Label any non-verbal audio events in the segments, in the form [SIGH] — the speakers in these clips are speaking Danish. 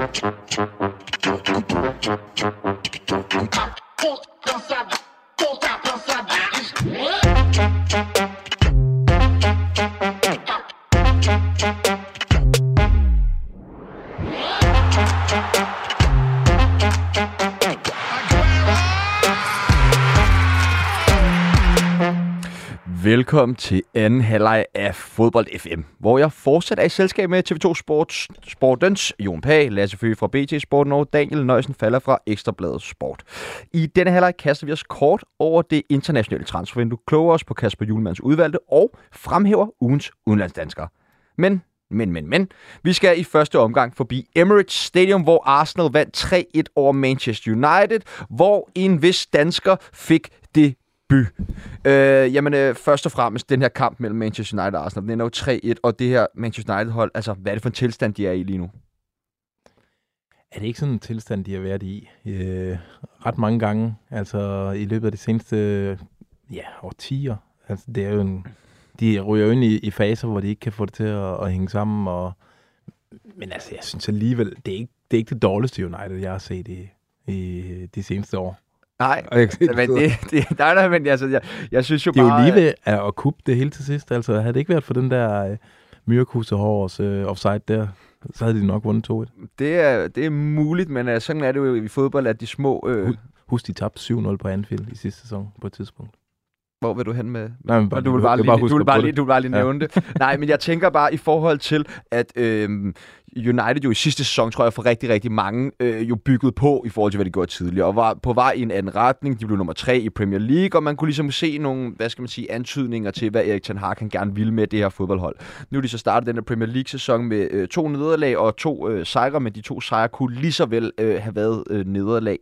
Puta dançada, puta dançada. Velkommen til anden halvleg af Fodbold FM, hvor jeg fortsat er i selskab med TV2 Sports, Sportens Jon Pag, Lasse Føge fra BT Sporten og Daniel Nøjsen falder fra Ekstrabladet Sport. I denne halvleg kaster vi os kort over det internationale transfervindue, kloger os på Kasper Julemands udvalgte og fremhæver ugens udenlandsdanskere. Men men, men, men. Vi skal i første omgang forbi Emirates Stadium, hvor Arsenal vandt 3-1 over Manchester United, hvor en vis dansker fik det debut. Øh, jamen, øh, først og fremmest, den her kamp mellem Manchester United og Arsenal, den er jo 3-1, og det her Manchester United-hold, altså, hvad er det for en tilstand, de er i lige nu? Er det ikke sådan en tilstand, de har været i øh, ret mange gange, altså i løbet af de seneste ja, årtier? Altså, det er jo en, de ryger jo ind i, i faser, hvor de ikke kan få det til at, at hænge sammen, og, men altså, jeg synes alligevel, det er ikke det, er ikke det dårligste United, jeg har set i, i de seneste år. Nej, men det, det, nej, nej, men altså, jeg, jeg synes jo bare... Det er jo lige ved at, at kuppe det hele til sidst. Altså, havde det ikke været for den der uh, Myrkuse Hårs uh, offside der, så havde de nok vundet 2-1. Det er, det er muligt, men uh, sådan er det jo i fodbold, at de små... Uh... Husk, de tabte 7-0 på Anfield i sidste sæson på et tidspunkt. Hvor vil du hen med? Nej, men bare, du vil bare, lige, bare du vil bare lige, du vil bare lige nævne det. Nej, men jeg tænker bare i forhold til, at øh, United jo i sidste sæson, tror jeg, for rigtig, rigtig mange, øh, jo bygget på i forhold til, hvad de gjorde tidligere, og var på vej i en anden retning. De blev nummer tre i Premier League, og man kunne ligesom se nogle, hvad skal man sige, antydninger til, hvad Erik Ten Hag kan gerne ville med det her fodboldhold. Nu er de så startet den her Premier League-sæson med øh, to nederlag og to øh, sejre, men de to sejre kunne lige så vel øh, have været øh, nederlag.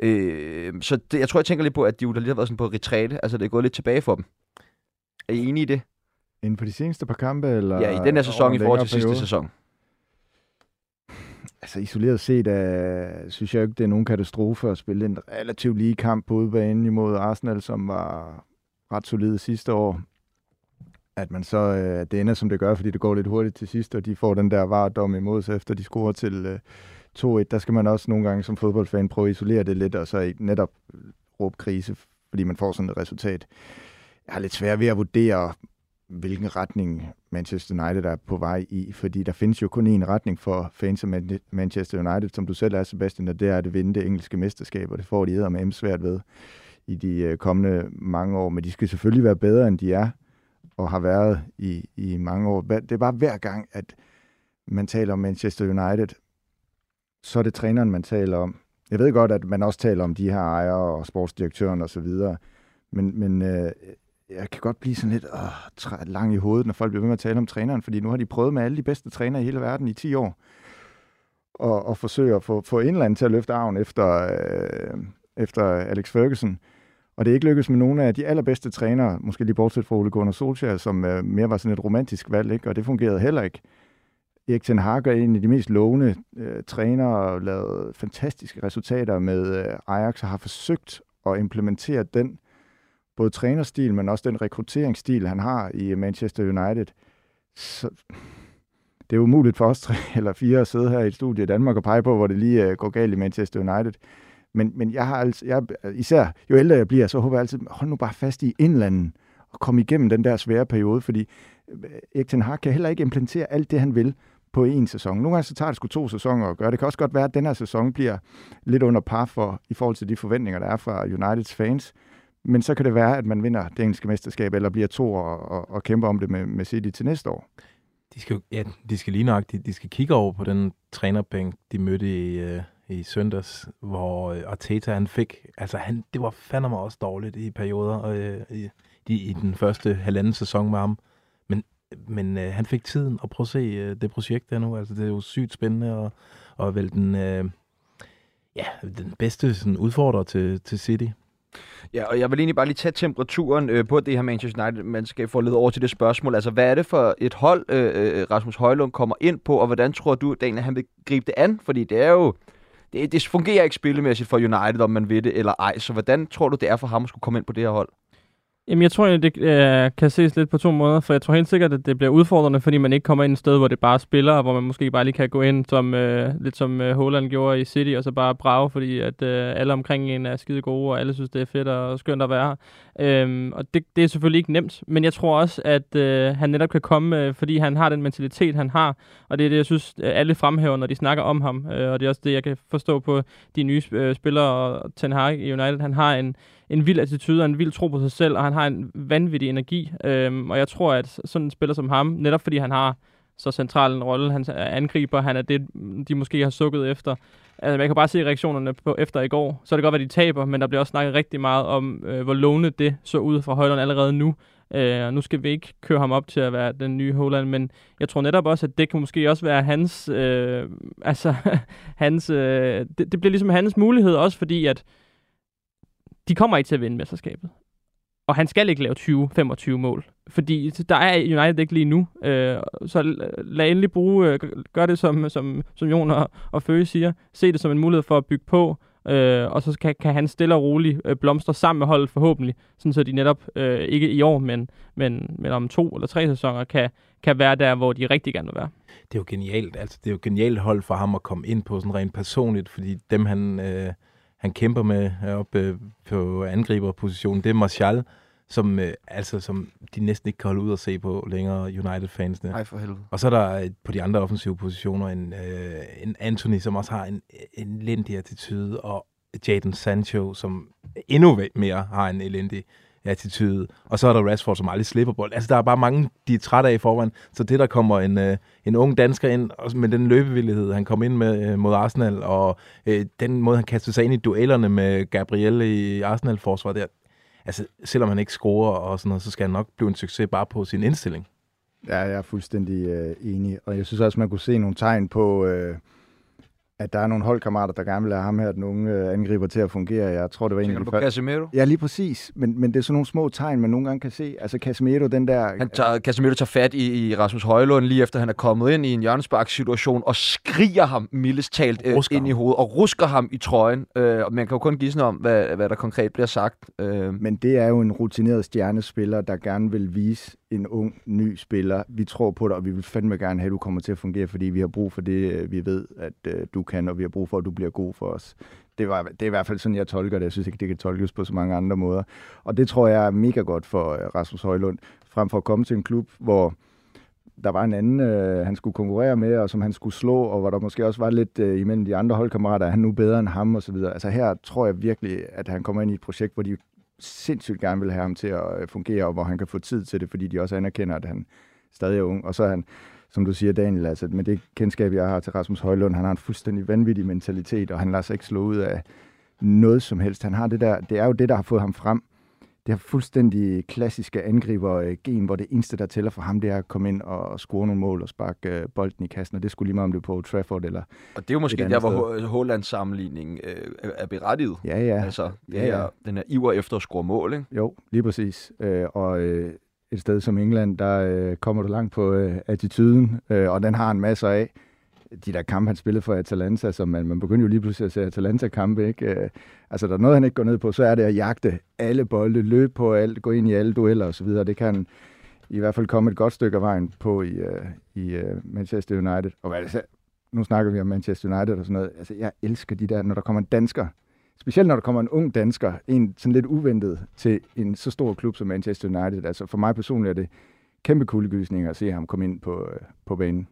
Øh, så det, jeg tror, jeg tænker lidt på, at de jo lige har været sådan på retræte, altså det er gået lidt tilbage for dem. Er I enige i det? Inden for de seneste par kampe? Eller ja, i den her sæson i forhold til sidste sæson. Altså isoleret set, uh, synes jeg ikke, det er nogen katastrofe at spille en relativt lige kamp på udebane imod Arsenal, som var ret solid sidste år. At man så, uh, det ender som det gør, fordi det går lidt hurtigt til sidst, og de får den der varedom imod sig, efter de scorer til øh, uh, 2-1. Der skal man også nogle gange som fodboldfan prøve at isolere det lidt, og så netop råbe krise, fordi man får sådan et resultat. Jeg har lidt svært ved at vurdere, hvilken retning Manchester United er på vej i, fordi der findes jo kun én retning for fans af Manchester United, som du selv er, Sebastian, og det er at vinde det engelske mesterskab, og det får de med svært ved i de øh, kommende mange år. Men de skal selvfølgelig være bedre, end de er og har været i, i mange år. Det er bare hver gang, at man taler om Manchester United, så er det træneren, man taler om. Jeg ved godt, at man også taler om de her ejere og sportsdirektøren osv., men, men øh, jeg kan godt blive sådan lidt øh, lang i hovedet, når folk bliver ved med at tale om træneren, fordi nu har de prøvet med alle de bedste trænere i hele verden i 10 år, og, og forsøge at få, få en eller anden til at løfte arven efter, øh, efter Alex Ferguson. Og det er ikke lykkedes med nogle af de allerbedste trænere, måske lige bortset fra Ole Gunnar Solskjaer, som øh, mere var sådan et romantisk valg, ikke? og det fungerede heller ikke. Erik Ten Hag er en af de mest lovende øh, trænere og lavet fantastiske resultater med øh, Ajax og har forsøgt at implementere den både trænerstil, men også den rekrutteringsstil, han har i Manchester United. Så det er umuligt for os tre [LAUGHS] eller fire at sidde her i et studie i Danmark og pege på, hvor det lige øh, går galt i Manchester United. Men, men jeg har altså, jeg, især jo ældre jeg bliver, så håber jeg altid, hold nu bare fast i indlanden og kom igennem den der svære periode, fordi øh, Erik Ten Hag kan heller ikke implementere alt det, han vil på en sæson. Nogle gange så tager det sgu to sæsoner at gøre. Det kan også godt være, at den her sæson bliver lidt under par for, i forhold til de forventninger, der er fra Uniteds fans. Men så kan det være, at man vinder det engelske mesterskab, eller bliver to og, og, og kæmper om det med, med City til næste år. De skal, ja, de skal lige nok, de, de skal kigge over på den trænerbænk, de mødte i, øh, i søndags, hvor øh, Arteta han fik, altså han, det var fandme også dårligt i perioder, øh, i, i, i den første halvanden sæson med ham. Men, men øh, han fik tiden at prøve at se øh, det projekt der nu, altså det er jo sygt spændende, og, og vel den, øh, ja, den bedste sådan, udfordrer til, til City. Ja, og jeg vil egentlig bare lige tage temperaturen øh, på det her Manchester United, man skal få lidt over til det spørgsmål. Altså, hvad er det for et hold, øh, øh, øh, Rasmus Højlund kommer ind på, og hvordan tror du, Daniel, han vil gribe det an? Fordi det er jo, det, det fungerer ikke spillemæssigt for United, om man ved det eller ej. Så hvordan tror du, det er for ham at skulle komme ind på det her hold? Jamen, jeg tror egentlig, det øh, kan ses lidt på to måder, for jeg tror helt sikkert, at det bliver udfordrende, fordi man ikke kommer ind et sted, hvor det bare spiller, hvor man måske bare lige kan gå ind, som, øh, lidt som øh, Holland gjorde i City, og så bare brage, fordi at øh, alle omkring en er skide gode, og alle synes, det er fedt og skønt at være her. Øhm, og det, det er selvfølgelig ikke nemt, men jeg tror også, at øh, han netop kan komme, øh, fordi han har den mentalitet, han har, og det er det, jeg synes, øh, alle fremhæver, når de snakker om ham, øh, og det er også det, jeg kan forstå på de nye øh, spillere og Ten Hag i United. Han har en, en vild attitude og en vild tro på sig selv, og han har en vanvittig energi. Øhm, og jeg tror, at sådan en spiller som ham, netop fordi han har så central en rolle, han angriber, han er det, de måske har sukket efter. Altså, man kan bare se reaktionerne på efter i går. Så er det godt, at de taber, men der bliver også snakket rigtig meget om, øh, hvor lovende det så ud fra Højlund allerede nu. Øh, og nu skal vi ikke køre ham op til at være den nye Holland, men jeg tror netop også, at det kan måske også være hans, øh, [LAUGHS] altså, hans, øh, det, det bliver ligesom hans mulighed også, fordi at de kommer ikke til at vinde mesterskabet. Og han skal ikke lave 20-25 mål. Fordi der er United ikke lige nu. Øh, så lad endelig bruge, øh, gør det som, som, som Jon og, og Føge siger. Se det som en mulighed for at bygge på. Øh, og så kan, kan han stille og roligt øh, blomstre sammen med holdet forhåbentlig. Sådan så de netop, øh, ikke i år, men, men, men om to eller tre sæsoner, kan, kan være der, hvor de rigtig gerne vil være. Det er jo genialt. Altså, det er jo genialt hold for ham at komme ind på sådan rent personligt, fordi dem han... Øh han kæmper med heroppe øh, på angriberpositionen, det er Martial, som, øh, altså, som de næsten ikke kan holde ud og se på længere, United-fansene. Nej, for helvede. Og så er der øh, på de andre offensive positioner en, øh, en Anthony, som også har en, en elendig attitude, og Jadon Sancho, som endnu mere har en elendig attitude. Og så er der Rashford, som aldrig slipper bold. Altså, der er bare mange, de er trætte af i forvejen. Så det, der kommer en, øh, en ung dansker ind, og med den løbevillighed, han kom ind med øh, mod Arsenal, og øh, den måde, han kastede sig ind i duellerne med Gabriel i Arsenal-forsvaret der, altså, selvom han ikke scorer og sådan noget, så skal han nok blive en succes bare på sin indstilling. Ja, jeg er fuldstændig øh, enig. Og jeg synes også, man kunne se nogle tegn på... Øh at der er nogle holdkammerater, der gerne vil have ham her, den unge øh, angriber til at fungere. Jeg tror, det var en af de første. Casemiro? Ja, lige præcis. Men, men det er sådan nogle små tegn, man nogle gange kan se. Altså Casemiro, den der... Han tager, Casemiro tager fat i, i Rasmus Højlund lige efter han er kommet ind i en hjørnespark-situation og skriger ham mildest talt øh, ind i hovedet og rusker ham i trøjen. Øh, og man kan jo kun gisne om, hvad, hvad der konkret bliver sagt. Øh. Men det er jo en rutineret stjernespiller, der gerne vil vise en ung, ny spiller. Vi tror på dig, og vi vil fandme gerne have, at du kommer til at fungere, fordi vi har brug for det, øh, vi ved, at øh, du kan, og vi har brug for, at du bliver god for os. Det, var, det er i hvert fald sådan, jeg tolker det. Jeg synes ikke, det kan tolkes på så mange andre måder. Og det tror jeg er mega godt for øh, Rasmus Højlund, frem for at komme til en klub, hvor der var en anden, øh, han skulle konkurrere med, og som han skulle slå, og hvor der måske også var lidt øh, imellem de andre holdkammerater, er han nu bedre end ham, og så videre. Altså her tror jeg virkelig, at han kommer ind i et projekt, hvor de sindssygt gerne vil have ham til at øh, fungere, og hvor han kan få tid til det, fordi de også anerkender, at han stadig er ung. Og så er han, som du siger, Daniel, altså med det kendskab, jeg har til Rasmus Højlund, han har en fuldstændig vanvittig mentalitet, og han lader sig ikke slå ud af noget som helst. Han har det der, det er jo det, der har fået ham frem det her fuldstændig klassiske angriber-gen, hvor det eneste, der tæller for ham, det er at komme ind og score nogle mål og sparke øh, bolden i kassen, og det skulle lige meget om det på Trafford eller Og det er jo måske der, hvor Hollands sammenligning øh, er berettiget. Ja, ja. Altså, det ja, ja. Er, den er iver efter at score mål, ikke? Jo, lige præcis. Øh, og øh, et sted som England, der øh, kommer du langt på øh, attituden, øh, og den har en masse af de der kampe, han spillede for Atalanta, som man, man begynder jo lige pludselig at se Atalanta-kampe, ikke? Øh, altså, der er noget, han ikke går ned på, så er det at jagte alle bolde, løbe på alt, gå ind i alle dueller osv. Det kan i hvert fald komme et godt stykke af vejen på i, øh, i øh, Manchester United. Og hvad det, nu snakker vi om Manchester United og sådan noget. Altså, jeg elsker de der, når der kommer en dansker, specielt når der kommer en ung dansker, en sådan lidt uventet til en så stor klub som Manchester United. Altså, for mig personligt er det kæmpe kuldegysninger at se ham komme ind på, øh, på banen.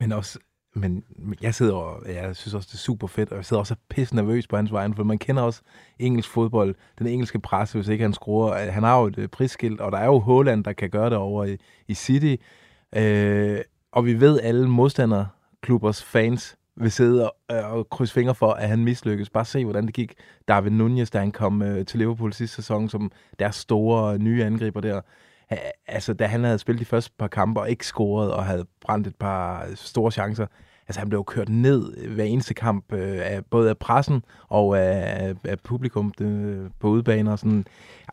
Men også men jeg sidder og jeg synes også, det er super fedt, og jeg sidder også pisse nervøs på hans vegne, for man kender også engelsk fodbold, den engelske presse, hvis ikke han skruer. Han har jo et øh, prisskilt, og der er jo Holland, der kan gøre det over i, i City. Øh, og vi ved, alle modstanderklubbers fans vil sidde og, øh, og krydse fingre for, at han mislykkes. Bare se, hvordan det gik David Nunez, da han kom øh, til Liverpool sidste sæson, som deres store nye angriber der altså, da han havde spillet de første par kampe og ikke scoret og havde brændt et par store chancer, altså han blev kørt ned øh, hver eneste kamp, øh, af, både af pressen og af, af publikum det, på udebaner. Og sådan,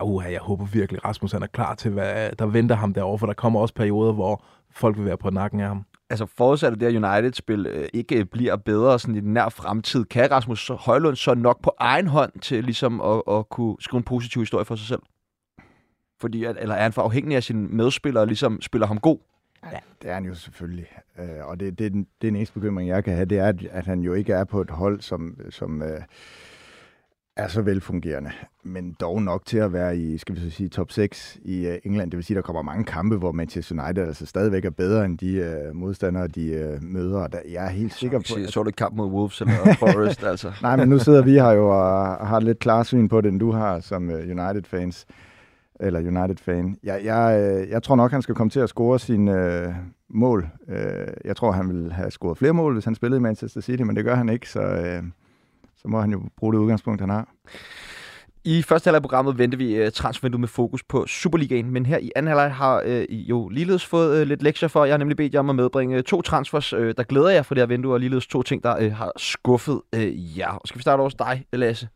uh, jeg håber virkelig, Rasmus han er klar til, hvad der venter ham derovre, for der kommer også perioder, hvor folk vil være på nakken af ham. Altså forudsat at det her United-spil øh, ikke bliver bedre sådan i den nær fremtid, kan Rasmus Højlund så nok på egen hånd til ligesom at, at kunne skrive en positiv historie for sig selv? Fordi, at, eller er han for afhængig af sine medspillere, og ligesom spiller ham god? Ja, det er han jo selvfølgelig. Øh, og det, det, er den, det er den eneste bekymring, jeg kan have, det er, at, at han jo ikke er på et hold, som, som øh, er så velfungerende. Men dog nok til at være i, skal vi så sige, top 6 i øh, England. Det vil sige, at der kommer mange kampe, hvor Manchester United altså stadigvæk er bedre end de øh, modstandere, de øh, møder. Der, jeg er helt sikker på... Jeg så du kamp mod Wolves eller [LAUGHS] Forest, altså. Nej, men nu sidder vi her jo og har lidt klarsyn på det, end du har som øh, United-fans eller United-fan. Jeg, jeg, øh, jeg tror nok, han skal komme til at score sine øh, mål. Jeg tror, han vil have scoret flere mål, hvis han spillede i Manchester City, men det gør han ikke, så, øh, så må han jo bruge det udgangspunkt, han har. I første halvleg af programmet venter vi uh, transfervinduet med fokus på Superligaen, men her i anden halvleg har uh, I jo ligeledes fået uh, lidt lektier for. Jeg har nemlig bedt jer om at medbringe to transfers, uh, der glæder jer for det her vindue, og ligeledes to ting, der uh, har skuffet uh, jer. Skal vi starte hos dig, Lasse?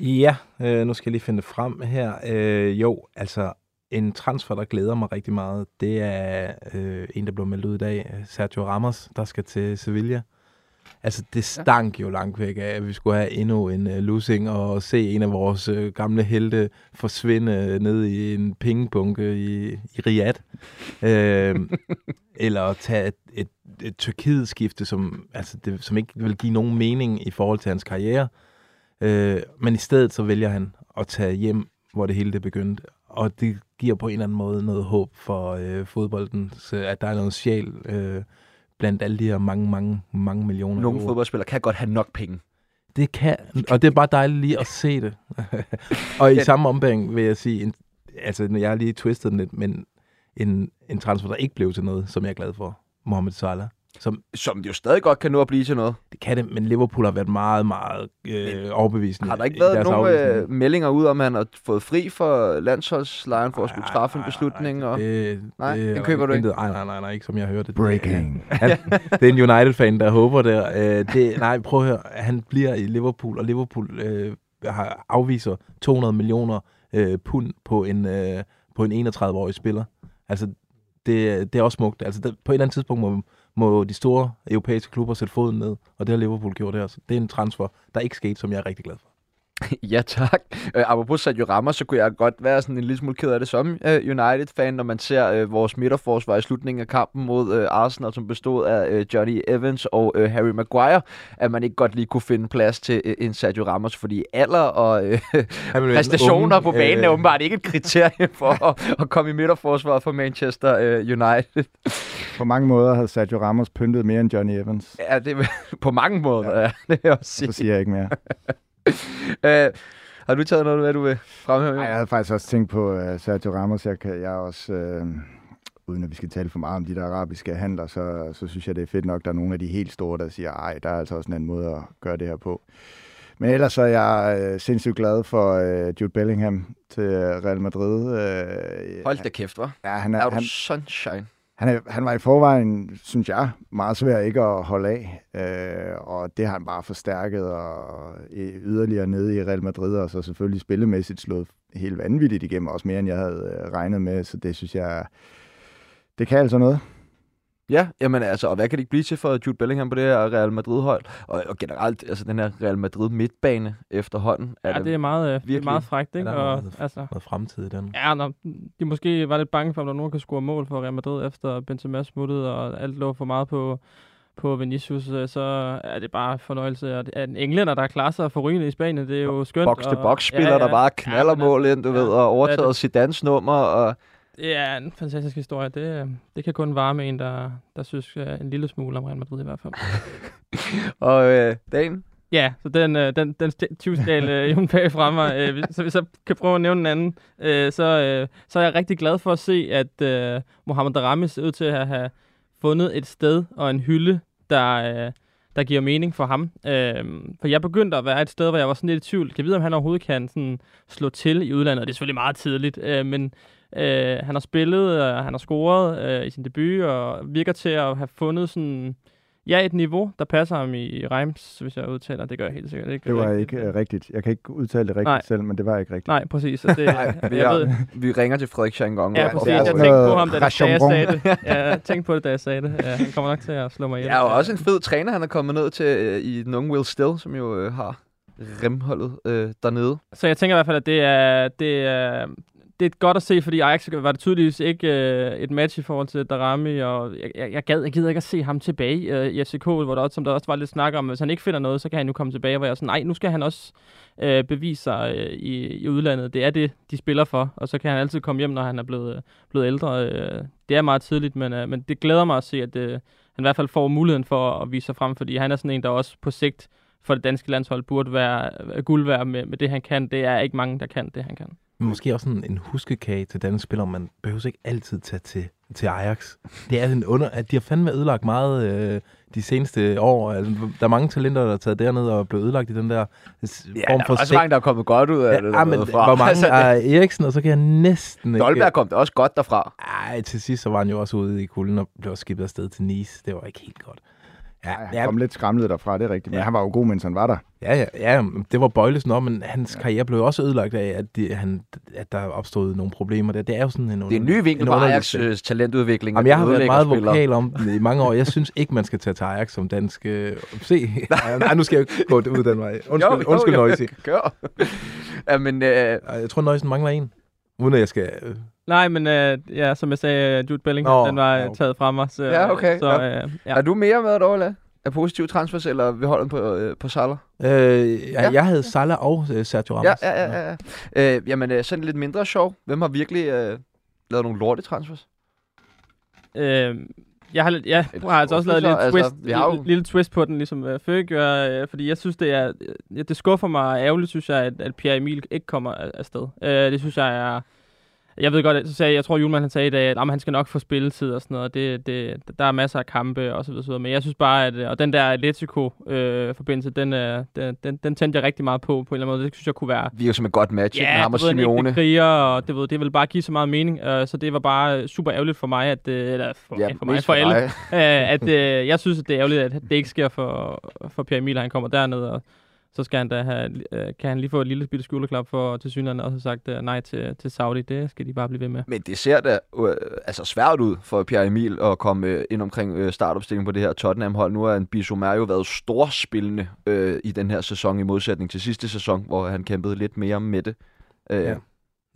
Ja, øh, nu skal jeg lige finde det frem her. Øh, jo, altså en transfer, der glæder mig rigtig meget, det er øh, en, der blev meldt ud i dag, Sergio Ramos, der skal til Sevilla. Altså, det stank jo langt væk af, at vi skulle have endnu en uh, losing og se en af vores uh, gamle helte forsvinde ned i en pengebunke i, i Riyadh. uh, [LAUGHS] eller tage et, et, et Tyrkiet-skifte, som, altså det, som ikke vil give nogen mening i forhold til hans karriere. Øh, men i stedet så vælger han at tage hjem, hvor det hele det begyndte. Og det giver på en eller anden måde noget håb for øh, fodbolden, så at der er noget sjæl øh, blandt alle de her mange, mange, mange millioner Nogle fodboldspillere kan godt have nok penge. Det kan, og det er bare dejligt lige at se det. [LAUGHS] og i samme ombæring vil jeg sige, en, altså jeg har lige twistet den lidt, men en, en transfer, der ikke blev til noget, som jeg er glad for, Mohamed Salah. Som, som jo stadig godt kan nå at blive til noget. Det kan det, men Liverpool har været meget, meget øh, overbevisende. Har der ikke været nogen øh, meldinger ud om, at han har fået fri for landsholdslejren for at skulle træffe en beslutning? Nej, og... det, nej, det, den køber du ikke? Nej, nej, nej, nej, ikke som jeg hørte. Breaking. [LAUGHS] Han, det er en United-fan, der håber der. Øh, det, nej, prøv at høre. Han bliver i Liverpool, og Liverpool øh, har afviser 200 millioner øh, pund på en, øh, på en 31-årig spiller. Altså, det, det er også smukt. Altså, der, på et eller andet tidspunkt må, må de store europæiske klubber sætte foden ned, og det har Liverpool gjort her. Så det er en transfer, der ikke skete, som jeg er rigtig glad for. [LAUGHS] ja, tak. Øh, apropos Sergio Ramos, så kunne jeg godt være sådan en lille smule ked af det som uh, United-fan, når man ser uh, vores midterforsvar i slutningen af kampen mod uh, Arsenal, som bestod af uh, Johnny Evans og uh, Harry Maguire, at man ikke godt lige kunne finde plads til uh, en Sergio Ramos, fordi alder og [LAUGHS] uh, præstationer unge, på banen øh... er åbenbart ikke et kriterie for [LAUGHS] at, at komme i midterforsvaret for Manchester uh, United. På mange måder havde Sergio Ramos pyntet mere end Johnny Evans. Ja, det på mange måder, ja. ja det er også. Så siger jeg ikke mere. Uh, [LAUGHS] har du taget noget, hvad du vil fremhæve? Nej, jeg havde faktisk også tænkt på uh, Sergio Ramos. Jeg, kan, jeg er også, uh, uden at vi skal tale for meget om de der arabiske handler, så, så synes jeg, det er fedt nok, der er nogle af de helt store, der siger, ej, der er altså også en anden måde at gøre det her på. Men ellers så er jeg uh, sindssygt glad for uh, Jude Bellingham til Real Madrid. Uh, Hold da kæft, hva'? Ja, han er, er han, sunshine han, er, han var i forvejen, synes jeg, meget svær ikke at holde af, øh, og det har han bare forstærket og øh, yderligere nede i Real Madrid, og så selvfølgelig spillemæssigt slået helt vanvittigt igennem, også mere end jeg havde øh, regnet med, så det synes jeg, det kan altså noget. Ja, jamen altså, og hvad kan det ikke blive til for Jude Bellingham på det her Real Madrid-hold? Og, og generelt, altså den her Real Madrid-midtbane efterhånden. Er ja, det, er meget, virkelig, det er meget frækt, ikke? Ja, der er noget, altså, noget fremtid i den. Ja, når de måske var lidt bange for, at der nogen kan score mål for Real Madrid, efter Benzema smuttede, og alt lå for meget på, på Vinicius, øh, så er det bare fornøjelse. At en englænder, der klarer sig for rygende i Spanien, det er jo skønt. Box-to-box-spiller, ja, ja. der bare knaller ja, mål ind, du ja, ved, og overtaget Zidane's nummer, og det er en fantastisk historie. Det, det kan kun varme en, der, der synes uh, en lille smule om Real Madrid i hvert fald. [LAUGHS] og øh, Dan? Ja, så den, øh, den, den 20-skala øh, Jon Pag mig. Øh, så hvis jeg kan prøve at nævne en anden, øh, så, øh, så er jeg rigtig glad for at se, at øh, Mohamed Darami ser ud til at have fundet et sted og en hylde, der, øh, der giver mening for ham. Øh, for jeg begyndte at være et sted, hvor jeg var sådan lidt i tvivl. Kan jeg vide, om han overhovedet kan sådan, slå til i udlandet? Det er selvfølgelig meget tidligt, øh, men Øh, han har spillet, og han har scoret øh, i sin debut, og virker til at have fundet sådan, ja, et niveau, der passer ham i Reims, hvis jeg udtaler. Det gør jeg helt sikkert ikke. Det var rigtigt. ikke uh, rigtigt. Jeg kan ikke udtale det rigtigt Nej. selv, men det var ikke rigtigt. Nej, præcis. det, [LAUGHS] vi, jeg ved. vi ringer til Frederik Changong. Ja, præcis. Jeg tænkte på ham, da, da jeg sagde det. Ja, jeg tænkte på det, da jeg sagde det. Ja, han kommer nok til at slå mig ihjel. Ja, og også en fed træner, han er kommet ned til uh, i den unge Will Still, som jo uh, har remholdet uh, dernede. Så jeg tænker i hvert fald, at det er, det er det er godt at se, fordi Ajax var det tydeligvis ikke øh, et match i forhold til Darami, og jeg, jeg, jeg, gad, jeg gider ikke at se ham tilbage øh, i FCK, hvor der også, som der også var lidt snak om, hvis han ikke finder noget, så kan han jo komme tilbage, hvor jeg er sådan, nej, nu skal han også øh, bevise sig øh, i, i udlandet. Det er det, de spiller for, og så kan han altid komme hjem, når han er blevet, øh, blevet ældre. Øh, det er meget tidligt, men, øh, men det glæder mig at se, at øh, han i hvert fald får muligheden for at vise sig frem, fordi han er sådan en, der også på sigt for det danske landshold burde være øh, guld værd med, med det, han kan. Det er ikke mange, der kan det, han kan. Måske også en, en huskekage til danske spillere. Man behøver ikke altid tage til, til Ajax. Det er en under, at de har fandme ødelagt meget øh, de seneste år. Altså, der er mange talenter, der er taget derned og blevet ødelagt i den der ja, form for... Ja, også mange, der er kommet godt ud af ja, det. Ja, men fra. hvor mange [LAUGHS] altså, er Eriksen, og så kan jeg næsten ikke... Dolberg kom også godt derfra. Ej, til sidst så var han jo også ude i kulden og blev skibet afsted til Nice. Det var ikke helt godt. Ja, han ja. kom lidt skramlet derfra, det er rigtigt. Men ja. han var jo god, mens han var der. Ja, ja, ja det var bøjlesen om, men hans ja. karriere blev også ødelagt af, at, de, han, at der opstod nogle problemer der. Det er jo sådan en Det er en ny vinkel på Ajax' øh, talentudvikling. Jamen, jeg har været meget vokal om det i mange år. Jeg synes ikke, man skal tage til Ajax som dansk... Øh, se, [LAUGHS] nej, nu skal jeg ikke gå ud den vej. Undskyld, jo, jo, undskyld jo, Nøjsi. Kør. ja, men, øh... Jeg tror, Nøjsen mangler en. Uden at jeg skal... Øh, Nej, men øh, ja, som jeg sagde, Jude Bellingham, oh, den var ja, okay. taget fra mig. Så, ja, okay. Så, ja. Øh, ja. Er du mere med dog, af positive transfers, eller vi holder på, øh, på Salah? Øh, ja, ja. Jeg havde Salah og øh, Sergio Ramos. Ja, ja, ja. ja. Øh, jamen, øh, sådan lidt mindre sjov. Hvem har virkelig øh, lavet nogle lorte transfers? Øh, jeg har, ja, jeg har altså også lavet lidt altså, twist, lille, jo... lille twist på den, ligesom uh, Føge gør, øh, fordi jeg synes, det er, det skuffer mig ærgerligt, synes jeg, at, at Pierre Emil ikke kommer afsted. Uh, det synes jeg er, jeg ved godt, så sagde, jeg tror, Julemand han sagde i dag, at han skal nok få spilletid og sådan noget. Det, det, der er masser af kampe og så videre, så videre. Men jeg synes bare, at og den der Atletico-forbindelse, øh, den, den, den, den tændte jeg rigtig meget på, på en eller anden måde. Det synes jeg kunne være... Vi er jo som et godt match, ja, med ham og Simeone. kriger, og det, ved, det vil bare give så meget mening. Uh, så det var bare super ærgerligt for mig, at, uh, eller for, ja, for mig, for, for alle, uh, [LAUGHS] at uh, jeg synes, at det er ærgerligt, at det ikke sker for, for Pierre Emil, han kommer derned og så skal han da have, øh, kan han lige få et lille bitte skulderklap for til synligheden også sagt uh, nej til, til Saudi. Det skal de bare blive ved med. Men det ser da uh, altså svært ud for Pierre Emil at komme uh, ind omkring uh, startopstillingen på det her Tottenham-hold. Nu har en Bissouma jo været storspillende uh, i den her sæson i modsætning til sidste sæson, hvor han kæmpede lidt mere med det. Uh, ja.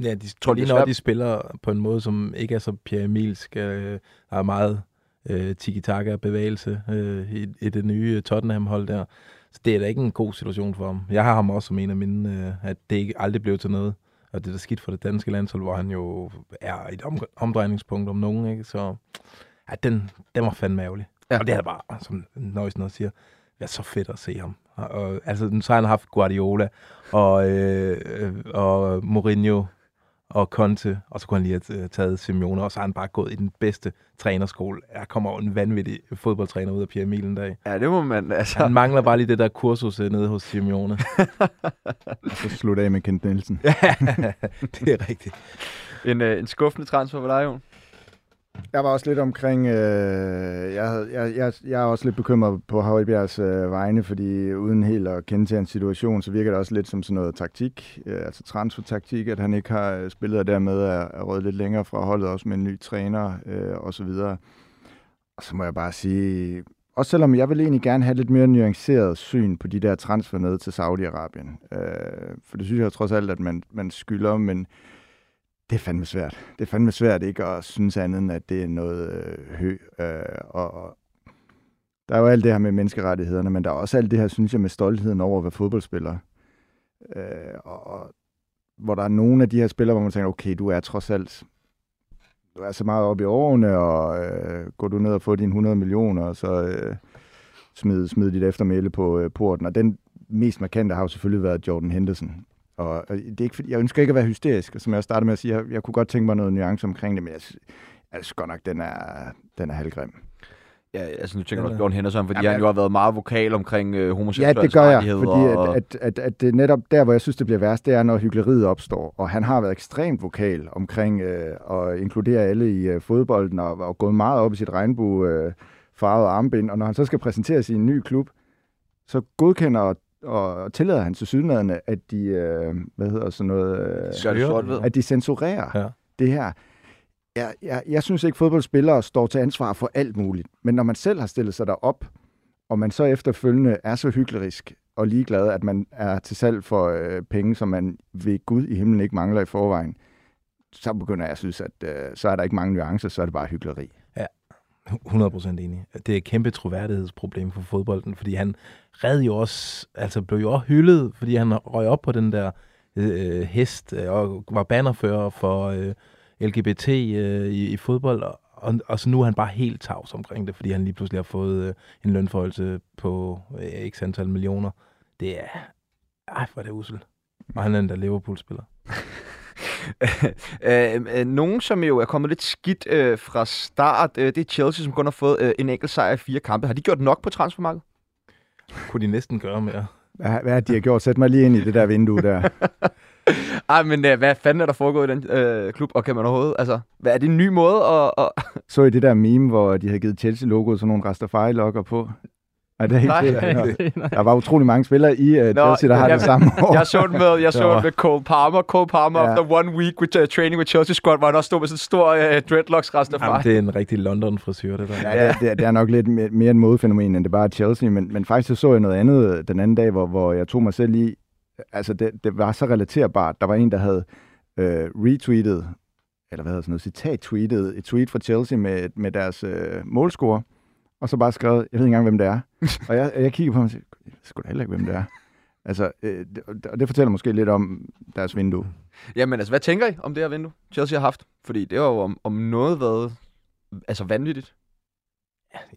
Ja, de, tror, lige når de spiller på en måde, som ikke er så Pierre Emilsk, der er meget uh, tiki-taka bevægelse uh, i, i det nye Tottenham-hold der. Så det er da ikke en god situation for ham. Jeg har ham også som en af mine, øh, at det ikke aldrig blev til noget. Og det er da skidt for det danske landshold, hvor han jo er et om, omdrejningspunkt om nogen. Ikke? Så ja, den, den var fandme ærgerlig. Ja. Og det er bare, som Nøjsen også siger, det er så fedt at se ham. Og, altså, så har han haft Guardiola og, øh, og Mourinho og Conte, og så kunne han lige have taget Simeone, og så har han bare gået i den bedste trænerskole. Der kommer en vanvittig fodboldtræner ud af Pierre Emil en dag. Ja, det må man, altså. Han mangler bare lige det der kursus øh, nede hos Simeone. [LAUGHS] og så slutte af med Kent Nielsen. [LAUGHS] ja, det er rigtigt. En, øh, en skuffende transfer for dig, Jon? Jeg var også lidt omkring, øh, jeg, jeg, jeg, jeg er også lidt bekymret på Højbjergs øh, vegne, fordi uden helt at kende til hans situation, så virker det også lidt som sådan noget taktik, øh, altså transfertaktik, at han ikke har øh, spillet og dermed er, er rødt lidt længere fra holdet, også med en ny træner øh, og så videre. Og så må jeg bare sige, også selvom jeg vil egentlig gerne have lidt mere nuanceret syn på de der transfer ned til Saudi-Arabien, øh, for det synes jeg trods alt, at man, man skylder, men det er fandme svært. Det er fandme svært ikke at synes andet end, at det er noget øh, hø. Øh, og, og der er jo alt det her med menneskerettighederne, men der er også alt det her, synes jeg, med stoltheden over at være fodboldspiller. Øh, og, og hvor der er nogle af de her spillere, hvor man tænker, okay, du er trods alt du er så meget oppe i årene, og øh, går du ned og får dine 100 millioner, og så øh, smid, smid dit eftermæle på øh, porten. Og den mest markante har jo selvfølgelig været Jordan Henderson. Og, det er ikke, jeg ønsker ikke at være hysterisk, som jeg startede med at sige. Jeg, jeg kunne godt tænke mig noget nuance omkring det, men jeg, jeg synes godt nok, den er, den er halvgrim. Ja, altså nu tænker du Bjørn Henderson, fordi ja, han jo har været meget vokal omkring øh, homoseksuelle Ja, det gør jeg, fordi og... at, at, at, at det netop der, hvor jeg synes, det bliver værst, det er, når hyggeleriet opstår. Og han har været ekstremt vokal omkring øh, at inkludere alle i øh, fodbolden, og, og gået meget op i sit regnbue øh, farvede armbind. Og når han så skal præsentere sin nye klub, så godkender og tillader han til sydlandene, at de, øh, hvad hedder sådan noget, øh, at de censurerer ja. det her. Jeg, jeg, jeg synes ikke, at fodboldspillere står til ansvar for alt muligt. Men når man selv har stillet sig derop, og man så efterfølgende er så hyklerisk og ligeglad, at man er til salg for øh, penge, som man ved Gud i himlen ikke mangler i forvejen, så begynder jeg at synes, at øh, så er der ikke mange nuancer, så er det bare hyggeleri. 100% enig. Det er et kæmpe troværdighedsproblem for fodbolden, fordi han red jo også, altså blev jo også hyldet, fordi han røg op på den der øh, hest øh, og var bannerfører for øh, LGBT øh, i, i fodbold, og, og, og så nu er han bare helt tavs omkring det, fordi han lige pludselig har fået øh, en lønforholdelse på øh, x antal millioner. Det er, ej, hvor er det usel. Og han er en der Liverpool-spiller øh, øh, nogen, som jo er kommet lidt skidt øh, fra start, øh, det er Chelsea, som kun har fået øh, en enkelt sejr i fire kampe. Har de gjort nok på transfermarkedet? Kunne de næsten gøre mere. Hvad, hvad det, de har gjort? Sæt mig lige ind i det der vindue der. [LAUGHS] Ej, men øh, hvad fanden er der foregået i den øh, klub, og kan man overhovedet, altså, hvad er det en ny måde at... at... Så i det der meme, hvor de havde givet Chelsea-logoet sådan nogle Rastafari-lokker på? Nej, det er ikke Nej, det. [LAUGHS] Nej. Der var utrolig mange spillere i uh, Nå, Chelsea, der har jeg- det samme år. Jeg så den med, jeg [LAUGHS] så den med Cole Palmer. Cole Palmer, Ja. after one week with uh, training with Chelsea squad, hvor han også stod med sådan en stor uh, dreadlocks rest Jamen, det er en rigtig London-frisyr, det der. Ja, det, det, er- det er nok lidt mere, mere en modefænomen, end det bare er Chelsea, men, men faktisk så, så jeg noget andet den anden dag, hvor, hvor jeg tog mig selv i, altså det, det var så relaterbart. Der var en, der havde øh, retweetet, eller hvad hedder sådan noget, citat-tweetet, et tweet fra Chelsea med, med deres øh, målscore, og så bare skrevet, jeg ved ikke engang, hvem det er. [LAUGHS] og jeg, jeg kigger på ham og siger, jeg ved sgu da heller ikke, hvem det er. Altså, øh, det, og det fortæller måske lidt om deres vindue. Jamen, altså, hvad tænker I om det her vindue, Chelsea har haft? Fordi det har jo om, om noget været altså vanvittigt.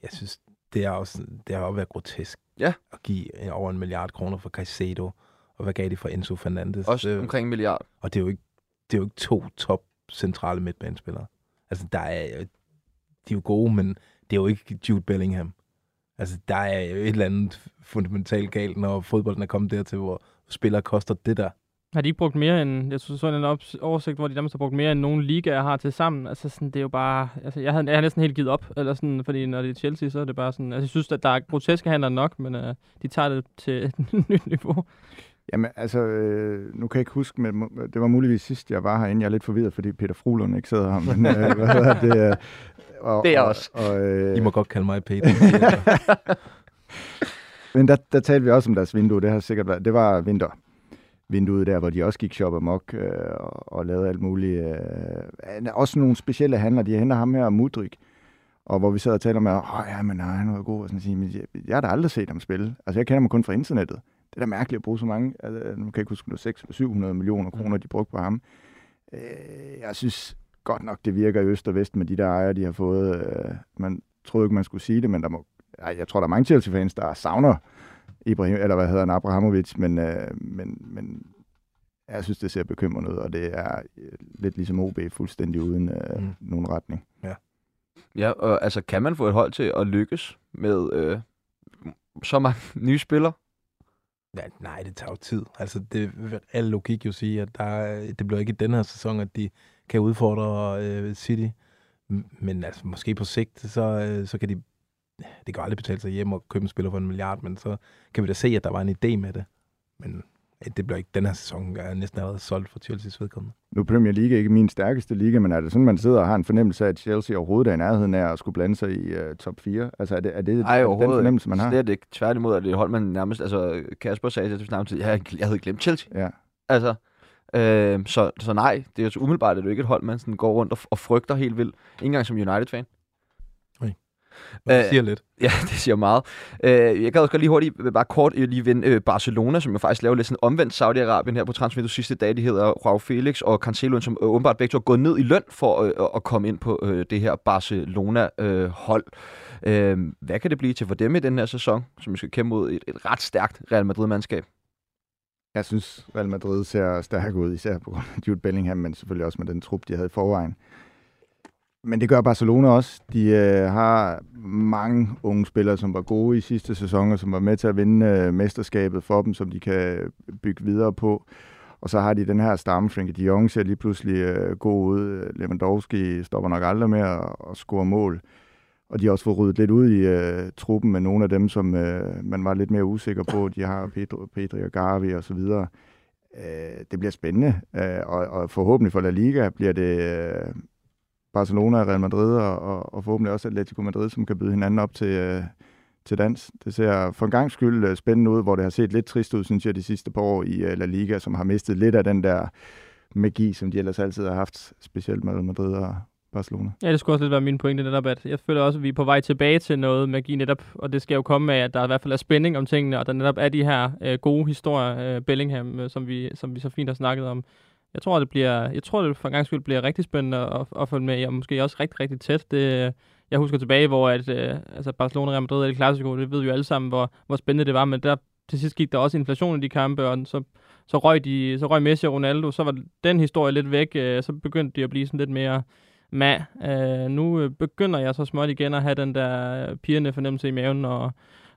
Jeg synes, det er også, det har også været grotesk Ja. at give over en milliard kroner for Caicedo, og hvad gav de for Enzo Fernandes? Også Øh, omkring en milliard. Og det er jo ikke, det er jo ikke to top centrale midtbanespillere. Altså, der er, de er jo gode, men det er jo ikke Jude Bellingham. Altså, der er jo et eller andet fundamentalt galt, når fodbolden er kommet dertil, hvor spillere koster det der. Har de ikke brugt mere end, jeg synes, sådan en op- oversigt, hvor de nærmest har brugt mere end nogen ligaer har til sammen. Altså sådan, det er jo bare, altså jeg havde, jeg havde næsten helt givet op, eller sådan, fordi når det er Chelsea, så er det bare sådan, altså jeg synes, at der er groteske handler nok, men uh, de tager det til et [LAUGHS] nyt niveau. Jamen, altså, øh, nu kan jeg ikke huske, men det var muligvis sidst, jeg var herinde. Jeg er lidt forvirret, fordi Peter Frulund ikke sidder her. Men, øh, [LAUGHS] hvad hedder det? Øh, og, Det er og, også. Og, øh, I må godt kalde mig Peter. [LAUGHS] Men der, der talte vi også om deres vindue. Det har sikkert været, det var vinter vinduet der, hvor de også gik shop amok øh, og, og lavede alt muligt. Øh, også nogle specielle handler. De henter ham her, Mudrik, og hvor vi sad og talte om, at oh, ja, men nej, han var god. Og sådan, sige, men jeg, jeg har da aldrig set ham spille. Altså, jeg kender ham kun fra internettet. Det er da mærkeligt at bruge så mange. Altså, nu kan jeg ikke huske, om det var 600 700 millioner kroner, de brugte på ham. Øh, jeg synes godt nok, det virker i øst og vest med de der ejere, de har fået. Øh, man troede ikke, man skulle sige det, men der må, ej, jeg tror, der er mange Chelsea-fans, der savner Ibrahim, eller hvad hedder han, Abrahamovic, men, øh, men, men jeg synes, det ser bekymrende ud, og det er øh, lidt ligesom OB, fuldstændig uden øh, Mm. mm. nogen retning. Ja, og altså, kan man få et hold til at lykkes med øh, så mange nye spillere? Ja, nej, det tager jo tid. Altså, det vil al logik jo sige, at der, det bliver ikke i den her sæson, at de kan udfordre øh, City. Men altså, måske på sigt, så, øh, så kan de... Det kan aldrig betale sig hjem og købe en spiller for en milliard, men så kan vi da se, at der var en idé med det. Men det bliver ikke den her sæson, jeg er næsten allerede solgt for Chelsea's vedkommende. Nu er Premier League ikke min stærkeste liga, men er det sådan, man sidder og har en fornemmelse af, at Chelsea overhovedet er i nærheden af at skulle blande sig i uh, top 4? Altså er det, er det, er Ej, det den fornemmelse, man har? Slet ikke. Tværtimod er det et hold, man nærmest... Altså, Kasper sagde til snart tid, jeg, jeg havde glemt Chelsea. Ja. Altså, øh, så, så nej, det er jo så umiddelbart, at det er jo ikke et hold, man sådan går rundt og, og frygter helt vildt. Ikke engang som United-fan. Det Øh, siger lidt. [LAUGHS] Ja, det siger meget. Øh, jeg gad også godt lige hurtigt, øh, bare kort øh, lige vende øh, Barcelona, som jo faktisk laver lidt sådan omvendt Saudi-Arabien her på transfervinduet sidste dag. De hedder Joao Felix og Cancelo, som øh, åbenbart begge to er gået ned i løn for øh, at komme ind på øh, det her Barcelona-hold. Øh, hvad kan det blive til for dem i den her sæson, som vi skal kæmpe mod et, et ret stærkt Real Madrid-mandskab? Jeg synes, Real Madrid ser stærk ud, især på grund af Jude Bellingham, men selvfølgelig også med den trup, de havde i forvejen. Men det gør Barcelona også. De øh, har mange unge spillere, som var gode i sidste sæson, og som var med til at vinde øh, mesterskabet for dem, som de kan bygge videre på. Og så har de den her stamme, Frenkie de Jong ser lige pludselig øh, god ud. Lewandowski stopper nok aldrig med at, at score mål. Og de har også fået ryddet lidt ud i øh, truppen med nogle af dem, som øh, man var lidt mere usikker på. De har Pedro, Pedri og Gavi og så videre. Øh, det bliver spændende, øh, og, og forhåbentlig for La Liga bliver det øh, Barcelona, Real Madrid og, og, og forhåbentlig også Atletico Madrid, som kan byde hinanden op til, øh, til dans. Det ser for en gang skyld øh, spændende ud, hvor det har set lidt trist ud, synes jeg, de sidste par år i øh, La Liga, som har mistet lidt af den der magi, som de ellers altid har haft, specielt med Real Madrid og Barcelona. Ja, det skulle også lidt være min pointe netop, at jeg føler også, at vi er på vej tilbage til noget magi netop, og det skal jo komme af, at der i hvert fald er spænding om tingene, og der netop er de her øh, gode historier, øh, Bellingham, øh, som, vi, som vi så fint har snakket om. Jeg tror, det bliver, jeg tror, det for en gang skyld bliver rigtig spændende at, at følge med, og måske også rigtig, rigtig tæt. Det, jeg husker tilbage, hvor at, øh, altså Barcelona og Real Madrid er det klassiske, det ved vi jo alle sammen, hvor, hvor spændende det var, men der til sidst gik der også inflation i de kampe, og så, så, røg de, så røg Messi og Ronaldo, så var den historie lidt væk, øh, så begyndte de at blive sådan lidt mere ma. Øh, nu øh, begynder jeg så småt igen at have den der øh, pigerne fornemmelse i maven, når,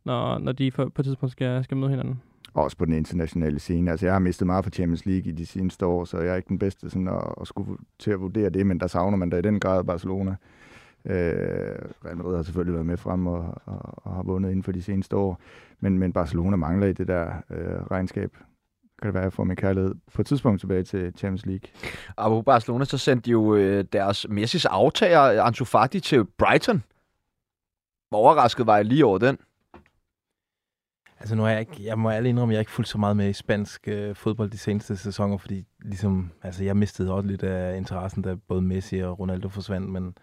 når, når de på, på et tidspunkt skal, skal møde hinanden. Også på den internationale scene. Altså, jeg har mistet meget for Champions League i de seneste år, så jeg er ikke den bedste sådan, at, at skulle til at vurdere det, men der savner man da i den grad Barcelona. Øh, Real Madrid har selvfølgelig været med frem og, og, og har vundet inden for de seneste år, men, men Barcelona mangler i det der øh, regnskab. Kan det være, at jeg får min kærlighed på et tidspunkt tilbage til Champions League. Og på Barcelona, så sendte de jo øh, deres Messis aftager, Ansu Fati, til Brighton. Hvor overrasket var jeg lige over den. Altså nu er jeg ikke, jeg må ærlig indrømme, at jeg ikke fulgt så meget med i spansk øh, fodbold de seneste sæsoner, fordi ligesom, altså jeg mistede også lidt af interessen, da både Messi og Ronaldo forsvandt, men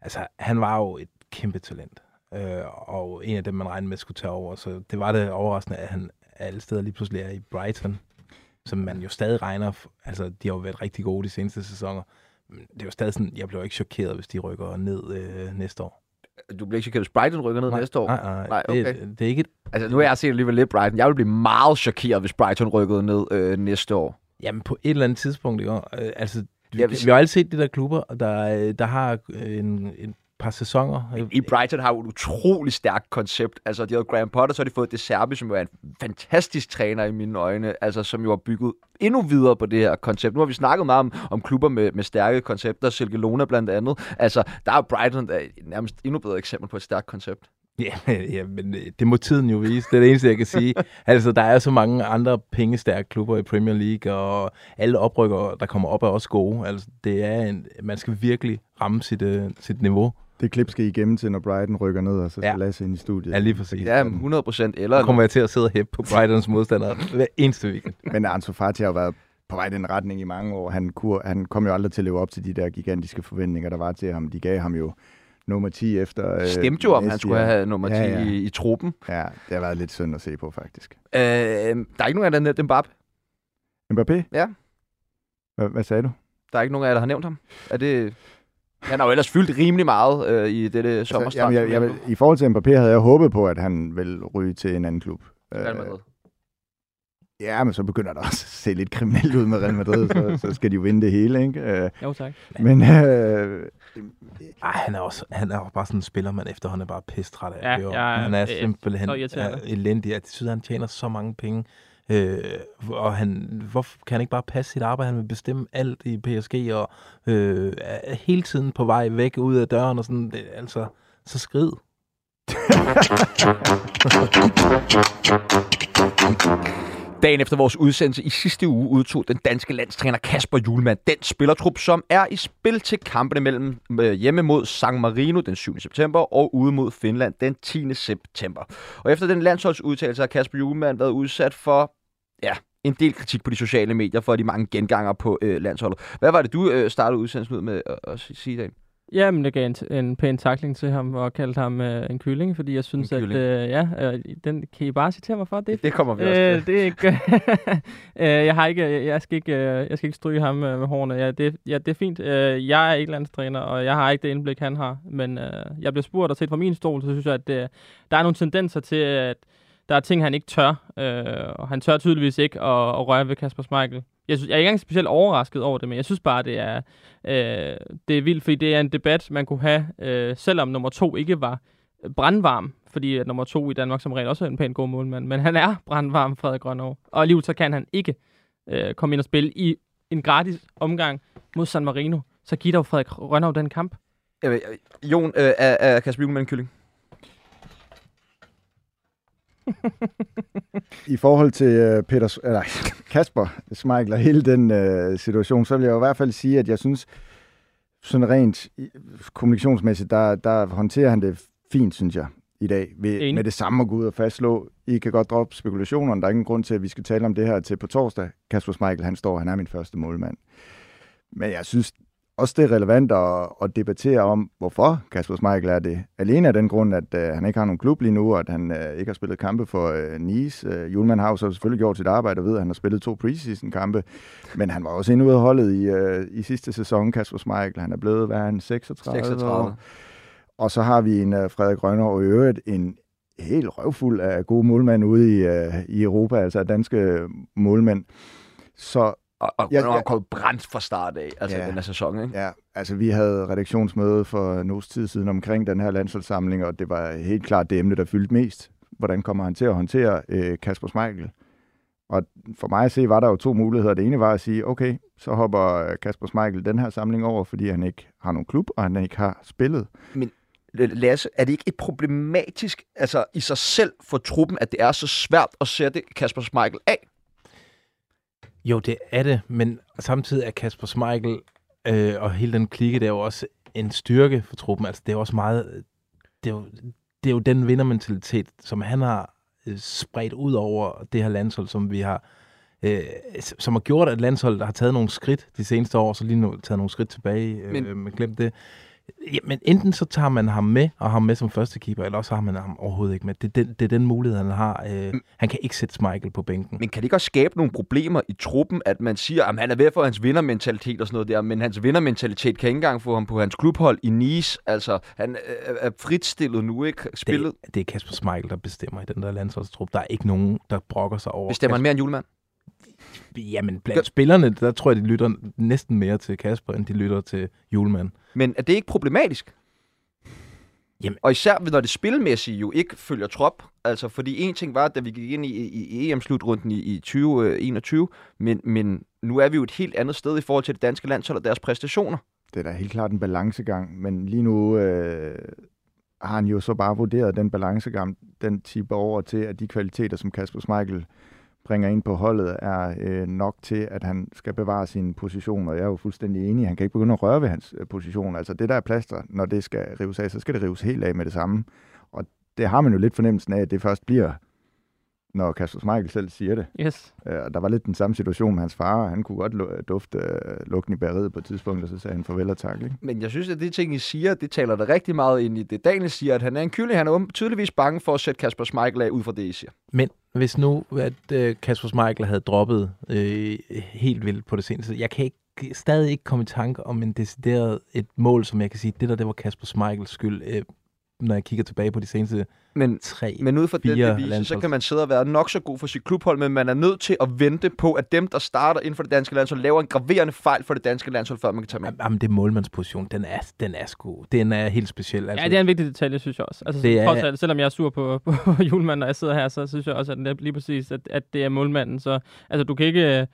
altså han var jo et kæmpe talent, øh, og en af dem, man regnede med skulle tage over, så det var det overraskende, at han alle steder lige pludselig er i Brighton, som man jo stadig regner, altså de har jo været rigtig gode de seneste sæsoner, men det er jo stadig sådan, jeg bliver ikke chokeret, hvis de rykker ned øh, næste år. Du bliver ikke chokeret, hvis Brighton rykker ned nej, næste år? Nej, nej, nej okay. det, det er ikke et... Altså, nu er jeg set alligevel lidt Brighton. Jeg vil blive meget chokeret, hvis Brighton rykkede ned øh, næste år. Jamen, på et eller andet tidspunkt, ikke? Øh, altså, vi, Ja, hvis- vi har jo altid set de der klubber, der, der har en, en par sæsoner. I Brighton har jo et utroligt stærkt koncept. Altså, de har Graham Potter, så har de fået De Serbi, som jo er en fantastisk træner i mine øjne, altså, som jo har bygget endnu videre på det her koncept. Nu har vi snakket meget om, om klubber med, med stærke koncepter, Silkelona blandt andet. Altså, der er Brighton der er nærmest endnu bedre eksempel på et stærkt koncept. Ja, ja, men øh, det må tiden jo vise. Det er det eneste, jeg kan sige. [LAUGHS] altså, der er så mange andre pengestærke klubber i Premier League, og alle oprykker, der kommer op, er også gode. Altså, det er en, man skal virkelig ramme sit, uh, sit niveau. Det klip skal I gemme til, når Brighton rykker ned, og så skal Ja. Lasse ind i studiet. Ja, lige præcis. Ja, 100 procent. Eller Så kommer jeg til at sidde og hæppe på Brightons modstandere hver eneste weekend. Men Ansu Fati har jo været på vej i den retning i mange år. Han, kur, han kom jo aldrig til at leve op til de der gigantiske forventninger, der var til ham. De gav ham jo nummer 10 efter... Øh, stemte jo om, han skulle have nummer 10 Ja, ja. I, i truppen. Ja, det har været lidt synd at se på, faktisk. Øh, der er ikke nogen af jer, der har nævnt Mbappé. Mbappé? Ja. Hvad, hvad sagde du? Der er ikke nogen af jer, der har nævnt ham. Er det... Han har jo ellers fyldt rimelig meget øh, i dette sommerstart. Altså, jamen, jeg, jeg, I forhold til Mbappé havde jeg håbet på, at han ville ryge til en anden klub. Real Madrid. ja, men så begynder der også at se lidt kriminelt ud med Real Madrid, så, så skal de jo vinde det hele, ikke? Øh, Jo, tak. men øh, Ej, han er også han er jo bare sådan en spiller, man efterhånden er bare pistræt af. Ja, er, han er øh, simpelthen er elendig. Jeg synes, han tjener så mange penge. Øh, og han, hvorfor kan han ikke bare passe sit arbejde? Han vil bestemme alt i PSG, og øh, er hele tiden på vej væk ud af døren, og sådan, det, altså, så skrid. [LAUGHS] Dagen efter vores udsendelse i sidste uge udtog den danske landstræner Kasper Julemand den spillertrup, som er i spil til kampene mellem øh, hjemme mod San Marino den 7. september og ude mod Finland den 10. september. Og efter den landsholdsudtalelse har Kasper Julemand været udsat for ja, en del kritik på de sociale medier for de mange genganger på øh, landsholdet. Hvad var det, du øh, startede udsendelsen ud med at, at sige, Dan? Jamen, jeg gav en, en pæn takling til ham og kaldte ham øh, en kylling, fordi jeg synes, En at kylling. øh, ja, øh, den kan I bare citere mig for. Det Det kommer vi også Øh, til. det er ikke... [LAUGHS] øh, jeg har ikke... Jeg, jeg skal ikke, øh, jeg skal ikke stryge ham øh, med hårene. Ja, det, ja, det er fint. Øh, jeg er ikke landstræner, og jeg har ikke det indblik, han har. Men øh, jeg bliver spurgt og set fra min stol, så synes jeg, at det, der er nogle tendenser til, at der er ting, han ikke tør. Øh, og han tør tydeligvis ikke at, at røre ved Kasper Schmeichel. Jeg, synes, jeg er ikke engang specielt overrasket over det, men jeg synes bare, det er, øh, det er vildt, fordi det er en debat, man kunne have, øh, selvom nummer to ikke var øh, brandvarm, fordi at nummer to i Danmark som regel også er en pæn god målmand, men han er brandvarm, Frederik Grønov. Og alligevel så kan han ikke øh, komme ind og spille i en gratis omgang mod San Marino. Så giv dog Frederik Grønov den kamp. Jeg øh, Jon, øh, er, er Kasper Julemand kylling? [LAUGHS] I forhold til øh, Peter, eller, [LAUGHS] Kasper Schmeichel og hele den øh, situation, så vil jeg jo i hvert fald sige, at jeg synes, sådan rent kommunikationsmæssigt, der, der håndterer han det fint, synes jeg. i dag. Ved, Enig. med det samme at gå ud og fastslå, I kan godt droppe spekulationerne. Der er ingen grund til, at vi skal tale om det her til på torsdag. Kasper Schmeichel, han står, han er min første målmand. Men jeg synes også, det er relevant at, at debattere om, hvorfor Kasper Schmeichel er det. Alene af den grund, at uh, han ikke har nogen klub lige nu, og at han uh, ikke har spillet kampe for uh, Nice. Uh, Julemand har jo så selvfølgelig gjort sit arbejde og ved, at han har spillet to preseason-kampe. Men han var også endnu ud af holdet i, uh, i sidste sæson, Kasper Schmeichel. Han er blevet, hvad er han, 36? 36. År. Og så har vi en uh, Frederik Rønner og i øvrigt en helt røvfuld af gode målmænd ude i, uh, i Europa, altså danske målmænd. Så Og, og Ja, ja, kommet brændt fra start af, altså Ja. den her sæson, ikke? Ja, altså vi havde redaktionsmøde for uges tid siden omkring den her landsholdssamling, og det var helt klart det emne, der fyldte mest. Hvordan kommer han til at håndtere øh, Kasper Schmeichel? Og for mig at se, var der jo to muligheder. Det ene var at sige, okay, så hopper Kasper Schmeichel den her samling over, fordi han ikke har nogen klub, og han ikke har spillet. Lasse, er det ikke et problematisk altså, i sig selv for truppen, at det er så svært at sætte Kasper Schmeichel af? Jo, det er det, men samtidig er Kasper Schmeichel øh, og hele den klikke, det er jo også en styrke for truppen. Altså, det er jo også meget... Det er jo, det er jo den vindermentalitet, som han har øh, spredt ud over det her landshold, som vi har øh, som har gjort, at landsholdet har taget nogle skridt de seneste år, så lige nu taget nogle skridt tilbage, øh, men, men glem det. Ja, men enten så tager man ham med, og ham med som første keeper, eller også har man ham overhovedet ikke med. Det er den, det er den mulighed, han har. Øh, han kan ikke sætte Schmeichel på bænken. Men kan det ikke også skabe nogle problemer i truppen, at man siger, at han er ved for hans vindermentalitet og sådan noget der, men hans vindermentalitet kan ikke engang få ham på hans klubhold i Nice. Altså, han er, er fritstillet nu, ikke? Spillet. Det, det er Kasper Schmeichel, der bestemmer i den der landsholdstrup. Der er ikke nogen, der brokker sig over. Bestemmer han mere end julemand? Jamen, blandt spillerne, der tror jeg, de lytter næsten mere til Kasper, end de lytter til Julemand. Men er det ikke problematisk? Jamen- Og især når det spilmæssige jo ikke følger trop. Altså, fordi en ting var, da vi gik ind i, i, i EM-slutrunden i, i 2021, men, men nu er vi jo et helt andet sted i forhold til det danske landshold og deres præstationer. Det er da helt klart en balancegang, men lige nu øh, har han jo så bare vurderet den balancegang, den tipper over til, at de kvaliteter, som Kasper Schmeichel bringer ind på holdet, er øh, nok til, at han skal bevare sin position, og jeg er jo fuldstændig enig. Han kan ikke begynde at røre ved hans øh, position. Altså det der er plaster, når det skal rives af, så skal det rives helt af med det samme. Og det har man jo lidt fornemmelsen af, at det først bliver, når Kasper Schmeichel selv siger det. Yes. Øh, og der var lidt den samme situation med hans far. Han kunne godt dufte øh, lugten i bæreriet på et tidspunkt, og så sagde han farvel og tak. Ikke? Men jeg synes, at det ting, I siger, det taler der rigtig meget ind i det. Daniel siger, at han er en kylling. Han er åben- tydeligvis bange for at sætte Kasper Schmeichel af ud fra det, I siger. Men hvis nu, at øh, Kasper Schmeichel havde droppet øh, helt vildt på det seneste, jeg kan ikke, stadig ikke komme i tanke om en decideret et mål, som jeg kan sige, det der, det var Kasper Schmeichels skyld, øh, når jeg kigger tilbage på de seneste men, tre. men ud fra den devise, så kan man sidde og være nok så god for sit klubhold, men man er nødt til at vente på, at dem, der starter inden for det danske landshold, laver en graverende fejl for det danske landshold, før man kan tage med. Jamen, det er målmandsposition, den er, den er sgu, den er helt speciel. Altså, Ja, det er en vigtig detalje, synes jeg også. Altså, Det er- trods alt, selvom jeg er sur på, på julemanden, når jeg sidder her, så synes jeg også, at det er lige præcis, at, at det er målmanden. Så altså, du kan ikke...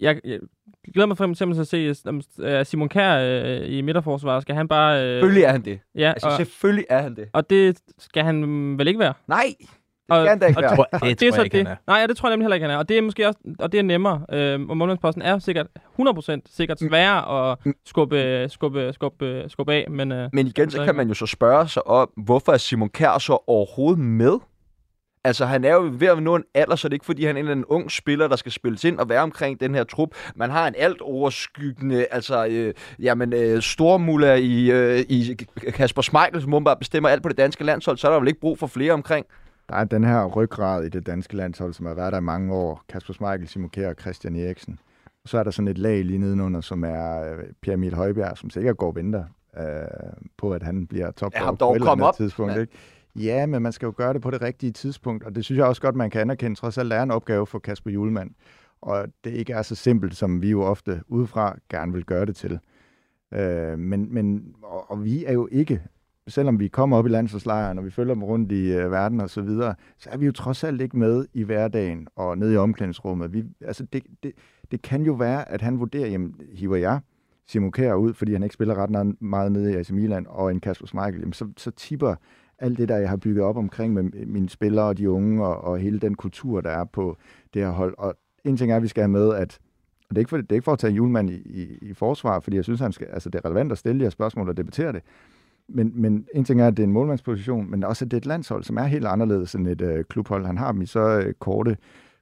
Jeg, jeg glæder mig for eksempel til at se om, øh, Simon Kjær øh, i midterforsvaret. Skal han bare... Øh, Selvfølgelig er han det. Ja, Altså, og, selvfølgelig er han det. og det skal han vel ikke være. Nej, det Og- skal han da ikke og være. tror, det, det tror er jeg ikke, det. han er. Nej, ja, det tror jeg nemlig heller ikke, han er. Og det er måske også, og det er nemmere. Øh, og målmandsposten er sikkert 100% sikkert Mm. sværere at skubbe, skubbe, skubbe, skubbe af. Men, øh, Men igen, så kan man jo så spørge sig om, hvorfor er Simon Kjær så overhovedet med? Altså, han er jo ved at nå en alder, så det er ikke fordi, han er en eller anden ung spiller, der skal spilles ind og være omkring den her trup. Man har en alt overskyggende, altså, øh, jamen, øh, stormuller i, øh, i Kasper Schmeichel, som bare bestemmer alt på det danske landshold, så er der vel ikke brug for flere omkring. Der er den her ryggrad i det danske landshold, som har været der i mange år. Kasper Schmeichel, Simon Kjær og Christian Eriksen. Og så er der sådan et lag lige nedenunder, som er øh, Pierre Emil Højbjerg, som sikkert går og venter øh, på, at han bliver top Ja, på et eller andet op, tidspunkt. mand. Ikke? Ja, men man skal jo gøre det på det rigtige tidspunkt, og det synes jeg også godt, man kan anerkende. Trods alt er en opgave for Kasper Julemand, og det ikke er så simpelt, som vi jo ofte udefra gerne vil gøre det til. Øh, men, men, og, og vi er jo ikke, selvom vi kommer op i landsforslejren, og vi følger dem rundt i øh, verden og så videre, så er vi jo trods alt ikke med i hverdagen og nede i omklædningsrummet. Vi, altså det, det, det kan jo være, at han vurderer, jamen hiver jeg Simon Kjær ud, fordi han ikke spiller ret meget nede i AC Milan, og en Kasper Schmeichel, jamen så, så tipper alt det, der jeg har bygget op omkring med mine spillere og de unge, og, og hele den kultur, der er på det her hold. Og en ting er, at vi skal have med, at og det er ikke for, det er ikke for at tage julemand i, i, i forsvar, fordi jeg synes, han skal, altså det er relevant at stille de her spørgsmål og debattere det. men, men en ting er, at det er en målmandsposition, men også, at det er et landshold, som er helt anderledes end et øh, klubhold. Han har dem i så øh, korte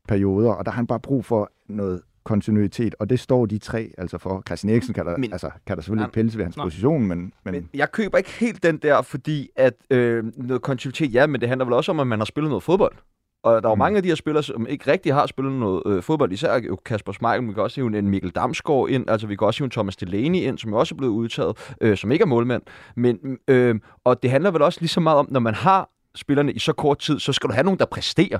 perioder, og der har han bare brug for noget kontinuitet, og det står de tre altså for. Christian Eriksen kan der, Men- altså, kan der selvfølgelig ikke pille ved hans nå. position, men, men, Men jeg køber ikke helt den der, fordi at øh, noget kontinuitet, ja, men det handler vel også om, at man har spillet noget fodbold. Og der er jo Mm. mange af de her spillere, som ikke rigtig har spillet noget øh, fodbold, især jo Kasper Schmeichel, men vi kan også hive en Mikkel Damsgaard ind, altså vi kan også hive en Thomas Delaney ind, som også er blevet udtaget, øh, som ikke er målmand. Men, øh, og det handler vel også lige så meget om, når man har spillerne i så kort tid, så skal du have nogen, der præsterer.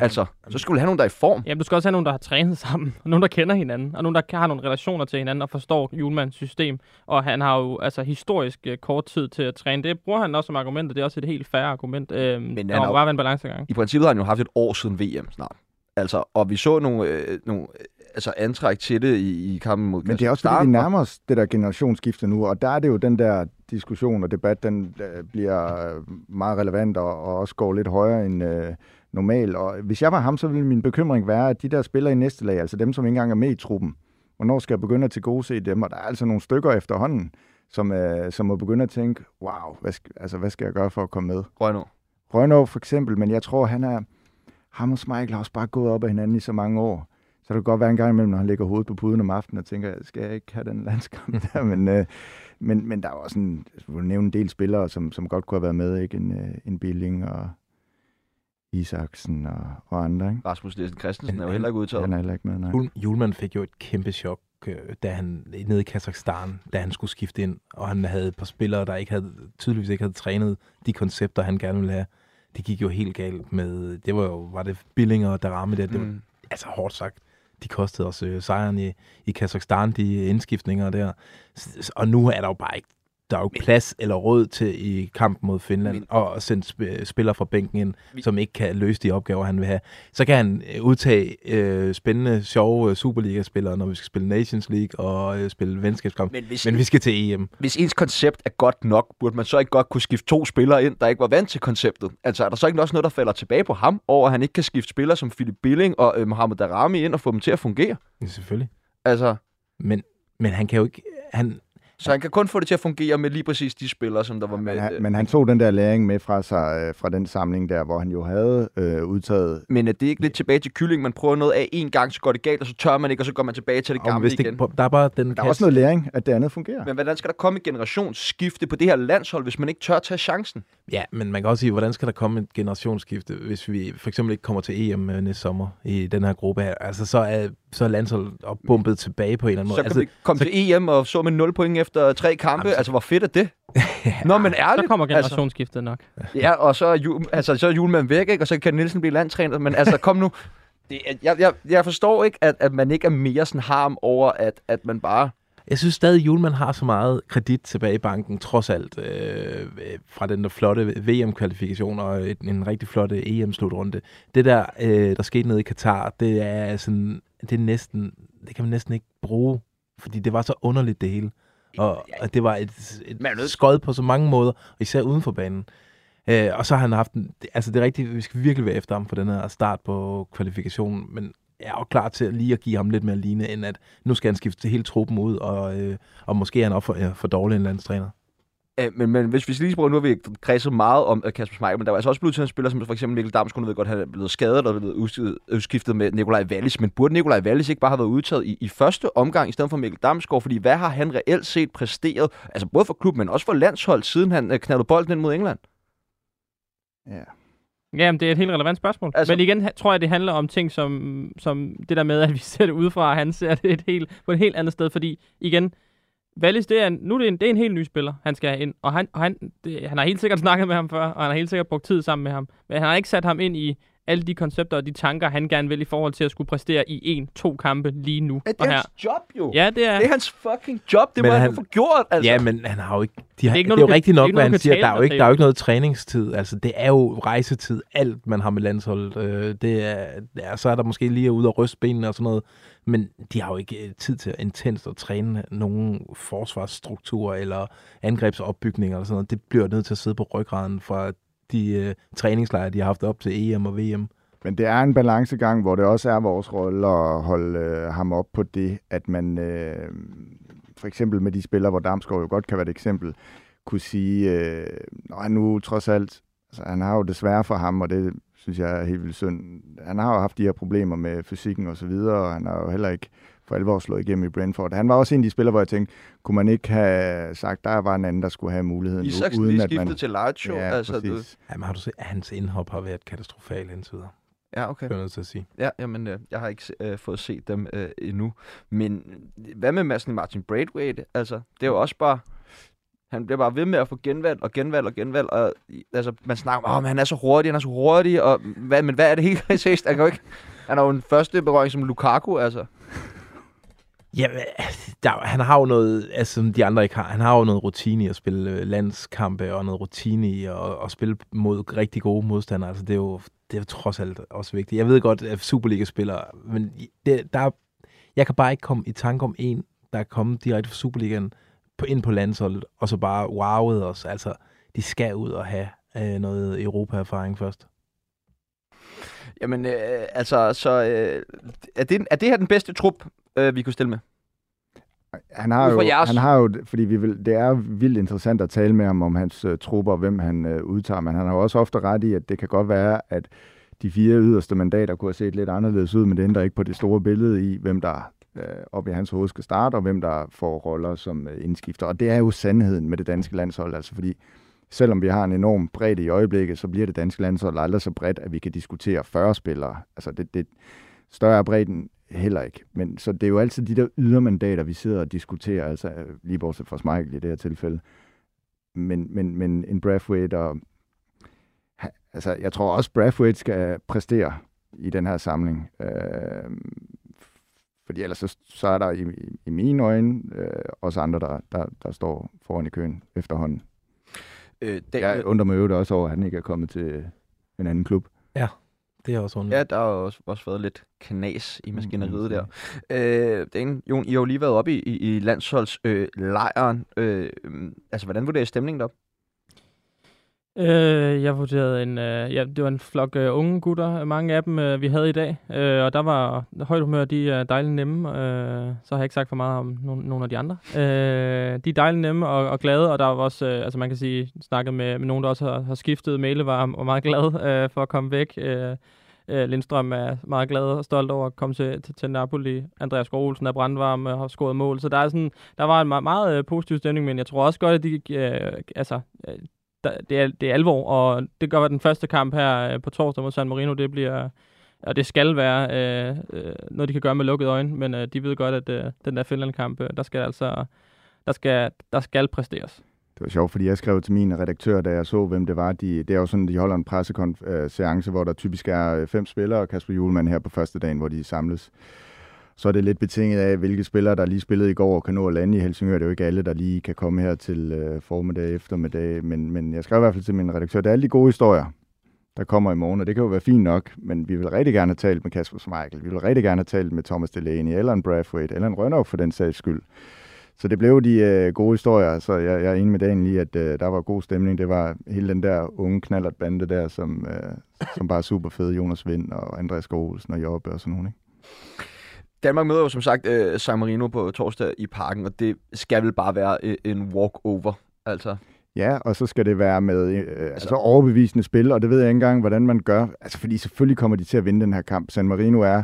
Altså, så skal du have nogen, der er i form. Jamen, du skal også have nogen, der har trænet [LAUGHS] sammen, og nogen, der kender hinanden, og nogen, der har nogle relationer til hinanden og forstår Julmans system. Og han har jo altså historisk øh, kort tid til at træne. Det bruger han også som argument, og det er også et helt færre argument. Øhm, Men han der har bare være en balancegang. I princippet har han jo haft et år siden VM snart. Altså, og vi så nogle, øh, nogle øh, altså antræk til det i, i kampen mod Men det er også fordi, Kazakhstan, vi nærmer os det der generationsskifte nu, og der er det jo den der diskussion og debat, den øh, bliver øh, meget relevant og, og også går lidt højere end øh, normalt. Og hvis jeg var ham, så ville min bekymring være, at de der spiller i næste lag, altså dem, som ikke engang er med i truppen, hvornår skal jeg begynde at tilgodese dem? Og der er altså nogle stykker efterhånden, som, øh, som må begynde at tænke, wow, hvad skal, altså, hvad skal jeg gøre for at komme med? Rønne. Rønnow for eksempel, men jeg tror, han er... Ham og Schmeichel har også bare gået op af hinanden i så mange år. Så det kan godt være en gang imellem, når han ligger hovedet på puden om aftenen og tænker, skal jeg ikke have den landskamp [LAUGHS] der? Men, øh, men, men der er også en, jeg vil nævne en del spillere, som, som godt kunne have været med, ikke? En, øh, en Billing og Isaksen og, og andre, ikke? Rasmus Nielsen Christensen er jo heller ikke udtaget. Han er heller ikke med, nej. Jul, Julemand fik jo et kæmpe chok, øh, da han nede i Kazakhstan, da han skulle skifte ind, og han havde et par spillere, der ikke havde, tydeligvis ikke havde trænet de koncepter, han gerne ville have. Det gik jo helt galt med, det var jo, var det Billinger og Darame der, det var Mm. altså hårdt sagt. De kostede os øh, sejren i, i Kazakhstan, de indskiftninger der. Og nu er der jo bare ikke, der er jo ikke plads eller råd til i kampen mod Finland Men- og at sende sp- spillere fra bænken ind, Vi- som ikke kan løse de opgaver, han vil have. Så kan han øh, udtage øh, spændende, sjove øh, Superliga-spillere, når vi skal spille Nations League og øh, spille venskabskamp. Men hvis, Men vi skal til EM. hvis ens koncept er godt nok, burde man så ikke godt kunne skifte to spillere ind, der ikke var vant til konceptet? Altså, er der så ikke også noget, der falder tilbage på ham, over at han ikke kan skifte spillere som Philip Billing og øh, Mohamed Darami ind og få dem til at fungere? Ja, selvfølgelig. Altså, Men, men han kan jo ikke... Han, så han kan kun få det til at fungere med lige præcis de spillere, som der var med. Men han, men han tog den der læring med fra sig, øh, fra den samling der, hvor han jo havde øh, udtaget Men er det ikke lidt tilbage til kylling? Man prøver noget af en gang, så går det galt, og så tør man ikke, og så går man tilbage til det gamle hvis igen. det, der er bare den Der er også noget læring, at det andet fungerer. Men hvordan skal der komme et generationsskifte på det her landshold, hvis man ikke tør tage chancen? Ja, men man kan også sige, hvordan skal der komme et generationsskifte, hvis vi for eksempel ikke kommer til EM øh, næste sommer i den her gruppe her. Altså, så er, så er landsholdet opbumpet tilbage på en eller anden Så måde. kan Altså, vi komme så- til EM og så med 0 point efter tre kampe. Jamen, så- Altså, hvor fedt er det? [LAUGHS] Nå, men Så ærligt. kommer altså, generationsskiftet nok. ja, og så er, jul, altså, så er julemanden væk, ikke? og så kan Nielsen blive landtræner. Men altså, kom nu. [LAUGHS] Det, jeg, jeg, jeg forstår ikke, at, at man ikke er mere sådan harm over, at, at man bare... Jeg synes stadig, at Julemand har så meget kredit tilbage i banken, trods alt, øh, fra den der flotte VM-kvalifikation og et, en rigtig flotte EM-slutrunde. Det der, øh, der skete nede i Katar, det er sådan, det er næsten, det kan man næsten ikke bruge, fordi det var så underligt det hele. Og, og det var et, et skod på så mange måder, og især uden for banen. Øh, og så har han haft, en, altså det er rigtigt, vi skal virkelig være efter ham på den her start på kvalifikationen, men jeg er jo klar til lige at give ham lidt mere line, end at nu skal han skifte hele truppen ud, og, øh, og måske er han også for, ja, for dårlig en landstræner. Øh, men, men hvis vi lige prøver, nu har vi kredset meget om Kasper Schmeichel, men der var altså også blevet til en spiller, som for eksempel Mikkel Damsgaard, ved godt, han er blevet skadet og er blevet udskiftet- med Nikolaj Wallis, men burde Nikolaj Wallis ikke bare have været udtaget i, i første omgang, i stedet for Mikkel Damsgaard, fordi hvad har han reelt set præsteret, altså både for klubben, men også for landshold, siden han uh, knaldede bolden ind mod England? Ja. Jamen, det er et helt relevant spørgsmål. Altså- Men igen tror jeg, det handler om ting som, som det der med, at vi ser det udefra, og han ser det et helt, på et helt andet sted. Fordi igen, Wallis, det er en, nu er det en, det er en helt ny spiller, han skal have ind. Og han, og han, det, han har helt sikkert [LAUGHS] snakket med ham før, og han har helt sikkert brugt tid sammen med ham. Men han har ikke sat ham ind i alle de koncepter og de tanker, han gerne vil i forhold til at skulle præstere i en, to kampe lige nu. Ja, det og er her. hans job jo. Ja, det er... Det er hans fucking job, det Men må han, få gjort, altså. Ja, men han har jo ikke... De har, er det ikke er, noget, jo du kan- rigtigt det er nok, ikke hvad noget, han siger. Der er, jo ikke, der er jo ikke noget træningstid. Altså, det er jo rejsetid. Alt, man har med landsholdet. Øh, det er, ja, så er der måske lige ud og ryste benene og sådan noget. Men de har jo ikke øh, tid til intenst at træne nogen forsvarsstruktur eller angrebsopbygning eller sådan noget. Det bliver nødt til at sidde på ryggraden fra de øh, træningslejre, de har haft op til EM og VM. Men det er en balancegang, hvor det også er vores rolle at holde øh, ham op på det, at man øh, for eksempel med de spillere, hvor Damsgaard jo godt kan være et eksempel, kunne sige, øh, nej, nu trods alt, altså, han har jo desværre for ham, og det synes jeg er helt vildt synd. Han har jo haft de her problemer med fysikken og så videre, og han har jo heller ikke for alvor slået igennem i Brentford. Han var også en af de spillere, hvor jeg tænkte, kunne man ikke have sagt, der var en anden, der skulle have muligheden. Isaksen uden lige at man... skiftet til Lazio. Ja, altså, du, præcis. Jamen, har du set, at hans indhop har været katastrofalt indtil videre. ja, okay. Det er nødt til at sige. Ja, jamen, øh, jeg har ikke øh, fået set dem øh, endnu. Men hvad med Madsen Martin Braithwaite? Altså, det er jo også bare... Han bliver bare ved med at få genvalg og genvalg og genvalg. Og, altså, man snakker om, oh, han er så hurtig, han er så hurtig. Og, hvad, men hvad er det helt [LAUGHS] præcist? Han, kan jo ikke, han har jo en første berøring som Lukaku, altså. Ja, der, han har jo noget, altså, som de andre ikke har. Han har jo noget rutine i at spille øh, landskampe, og noget rutine i at, at spille mod rigtig gode modstandere. Altså, det er jo det er trods alt også vigtigt. Jeg ved godt, at Superliga-spillere, men det, der, jeg kan bare ikke komme i tanke om en, der er kommet direkte fra Superligaen på, ind på landsholdet, og så bare wowet os. Altså, de skal ud og have øh, noget Europa-erfaring først. Jamen, øh, altså, så øh, er, det, er det her den bedste trup, øh, vi kunne stille med? Han har, jo, jeres- han har jo, fordi vi vil, det er vildt interessant at tale med ham om hans uh, trupper, og hvem han uh, udtager, men han har jo også ofte ret i, at det kan godt være, at de fire yderste mandater kunne have set lidt anderledes ud, men det ændrer ikke på det store billede i, hvem der øh, op i hans hoved skal starte, og hvem der får roller som øh, indskifter. Og det er jo sandheden med det danske landshold, altså fordi selvom vi har en enorm bredde i øjeblikket, så bliver det danske landshold aldrig så bredt, at vi kan diskutere 40 spillere. Altså det, det større er bredden heller ikke. Men så det er jo altid de der ydermandater, vi sidder og diskuterer, altså lige bortset fra Schmeichel i det her tilfælde. Men, men, men en Brathwaite og... Altså, jeg tror også, Brathwaite skal præstere i den her samling. Øh, fordi ellers så, så er der i, i, mine øjne øh, også andre, der, der, der står foran i køen efterhånden. Øh, det, Jeg undrer mig jo også over, at han ikke er kommet til en anden klub. Det er også Ja, underligt. der har også, også været lidt knas i maskineriet Mm, der. Øh, Dan, Jon, I har jo lige været oppe i, i, i landsholdslejren. Øh, lejren. øh, altså, hvordan vurderer I stemningen deroppe? Øh, jeg vurderede en, øh, ja, det var en flok øh, unge gutter, mange af dem øh, vi havde i dag, øh, og der var højt humør, de er dejligt nemme, øh, så har jeg ikke sagt for meget om nogen nogle af de andre. Øh, de er dejligt nemme og, og glade, og der var også, øh, altså man kan sige, snakket med, med nogen, der også har, har skiftet, Mæle var, var meget glad øh, for at komme væk. Øh, øh, Lindstrøm er meget glad og stolt over at komme til, til, til Napoli. Andreas Skov Olsen er brandvarm og har scoret mål, så der, er sådan, der var en meget, meget øh, positiv stemning, men jeg tror også godt, at de, øh, altså, øh, der, det, er, det er alvor, og det gør, at den første kamp her øh, på torsdag mod San Marino, det bliver, og det skal være øh, øh, noget, de kan gøre med lukkede øjne, men øh, de ved godt, at øh, den der Finland-kamp, øh, der skal altså, der skal, der skal præsteres. Det var sjovt, fordi jeg skrev til min redaktør, da jeg så, hvem det var. De, det er jo sådan, de holder en pressekonference, øh, hvor der typisk er øh, fem spillere, og Kasper Julemand her på første dagen, hvor de samles. Så er det lidt betinget af, hvilke spillere, der lige spillede i går og kan nå at lande i Helsingør. Det er jo ikke alle, der lige kan komme her til øh, formiddag, eftermiddag. Men, men jeg skrev i hvert fald til min redaktør, det er alle de gode historier, der kommer i morgen, og det kan jo være fint nok, men vi vil rigtig gerne have talt med Kasper Schmeichel, vi vil rigtig gerne have talt med Thomas Delaney, eller en Brathwaite, eller en Rønnow for den sags skyld. Så det blev de øh, gode historier, så jeg, jeg er enig med Daniel i, at øh, der var god stemning. Det var hele den der unge knallert bande der, som, øh, som bare er super fede. Jonas Vind og Andreas Olsen og Jobbe og sådan nogle, ikke? Danmark møder jo som sagt øh, San Marino på torsdag i parken, og det skal vel bare være øh, en walk-over. Altså, Ja, og så skal det være med øh, altså overbevisende spil, og det ved jeg ikke engang, hvordan man gør. Altså, fordi selvfølgelig kommer de til at vinde den her kamp. San Marino er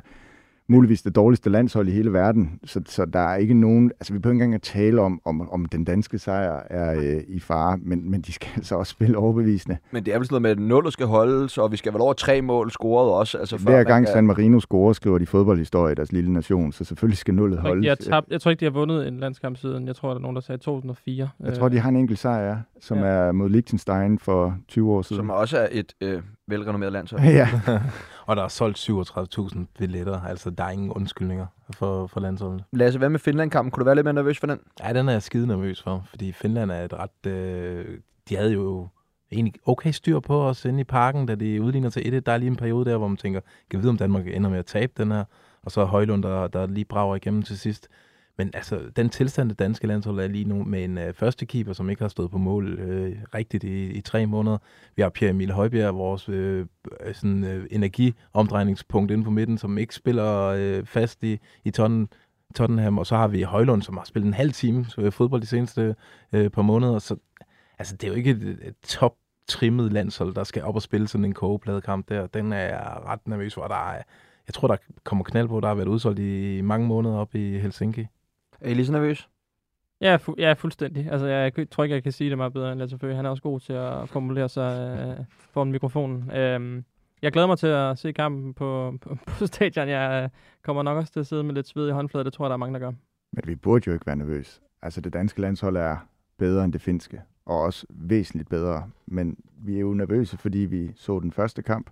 muligvis det dårligste landshold i hele verden, så, så der er ikke nogen... Altså, vi behøver ikke engang at tale om, om, om den danske sejr er øh, i fare, men, men de skal [LAUGHS] altså også spille overbevisende. men det er vel sådan noget med, at nullet skal holdes, og vi skal vel over tre mål scoret også. Altså, Hver gang kan- San Marino scorer, skriver de fodboldhistorie i deres lille nation, så selvfølgelig skal nullet Jeg tror, ikke, holdes. de har tabt, jeg tror ikke, de har vundet en landskamp siden, jeg tror, der er nogen, der sagde 2004. Jeg tror, de har en enkelt sejr, ja, som Ja. er mod Liechtenstein for 20 år siden. Som også er et øh, velrenommeret landshold. [LAUGHS] ja, [LAUGHS] Og der er solgt 37.000 billetter, altså der er ingen undskyldninger for, for landsholdet. Lasse, hvad med Finland-kampen? Kunne du være lidt mere nervøs for den? Ja, den er jeg skide nervøs for, fordi Finland er et ret... Øh, de havde jo egentlig okay styr på os inde i parken, da de udligner til 1 Der er lige en periode der, hvor man tænker, kan vi vide, om Danmark ender med at tabe den her? Og så er Højlund, der, der lige brager igennem til sidst. Men altså, den tilstand, det danske landshold er lige nu med en øh, første keeper, som ikke har stået på mål øh, rigtigt i, i tre måneder. Vi har Pierre Emil Højbjerg, vores øh, øh, sådan, øh, energiomdrejningspunkt inde på midten, som ikke spiller øh, fast i, i tonnen. Tottenham, og så har vi Højlund, som har spillet en halv time øh, fodbold de seneste øh, par måneder, så altså, det er jo ikke et, et top trimmet landshold, der skal op og spille sådan en kogepladekamp der. Den er jeg ret nervøs for. Der er, jeg tror, der kommer knald på, der har været udsolgt i mange måneder op i Helsinki. Er I lige så nervøs? Ja, fu- ja, fuldstændig. Altså, jeg tror ikke, jeg kan sige det meget bedre end Lasse Føge. Han er også god til at formulere sig øh, foran mikrofonen. Øhm, jeg glæder mig til at se kampen på, på, [LAUGHS] på stadion. Jeg øh, kommer nok også til at sidde med lidt sved i håndfladet. Det tror jeg, der er mange, der gør. Men vi burde jo ikke være nervøse. Altså, det danske landshold er bedre end det finske, og også væsentligt bedre. Men vi er jo nervøse, fordi vi så den første kamp,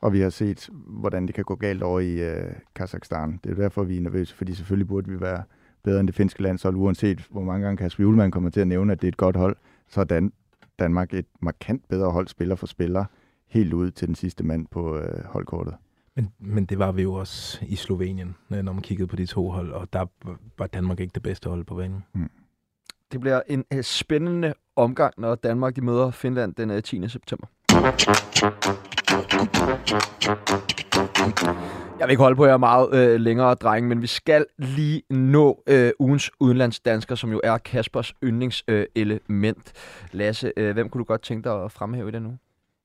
og vi har set, hvordan det kan gå galt over i øh, Kazakhstan. Det er derfor, vi er nervøse, fordi selvfølgelig burde vi være bedre end det finske landshold, uanset hvor mange gange Kasper Julemand kommer til at nævne, at det er et godt hold, så er Dan- Danmark et markant bedre hold spiller for spiller, helt ud til den sidste mand på øh, holdkortet. Men, men det var vi jo også i Slovenien, øh, når man kiggede på de to hold, og der var Danmark ikke det bedste hold på banen. Det bliver en uh, spændende omgang, når Danmark de møder Finland den uh, 10. september. Jeg vil ikke holde på jer meget øh, længere, drenge, men vi skal lige nå øh, ugens udenlandsdansker, som jo er Kaspers yndlingselement. Øh, element. Lasse, øh, hvem kunne du godt tænke dig at fremhæve i den nu?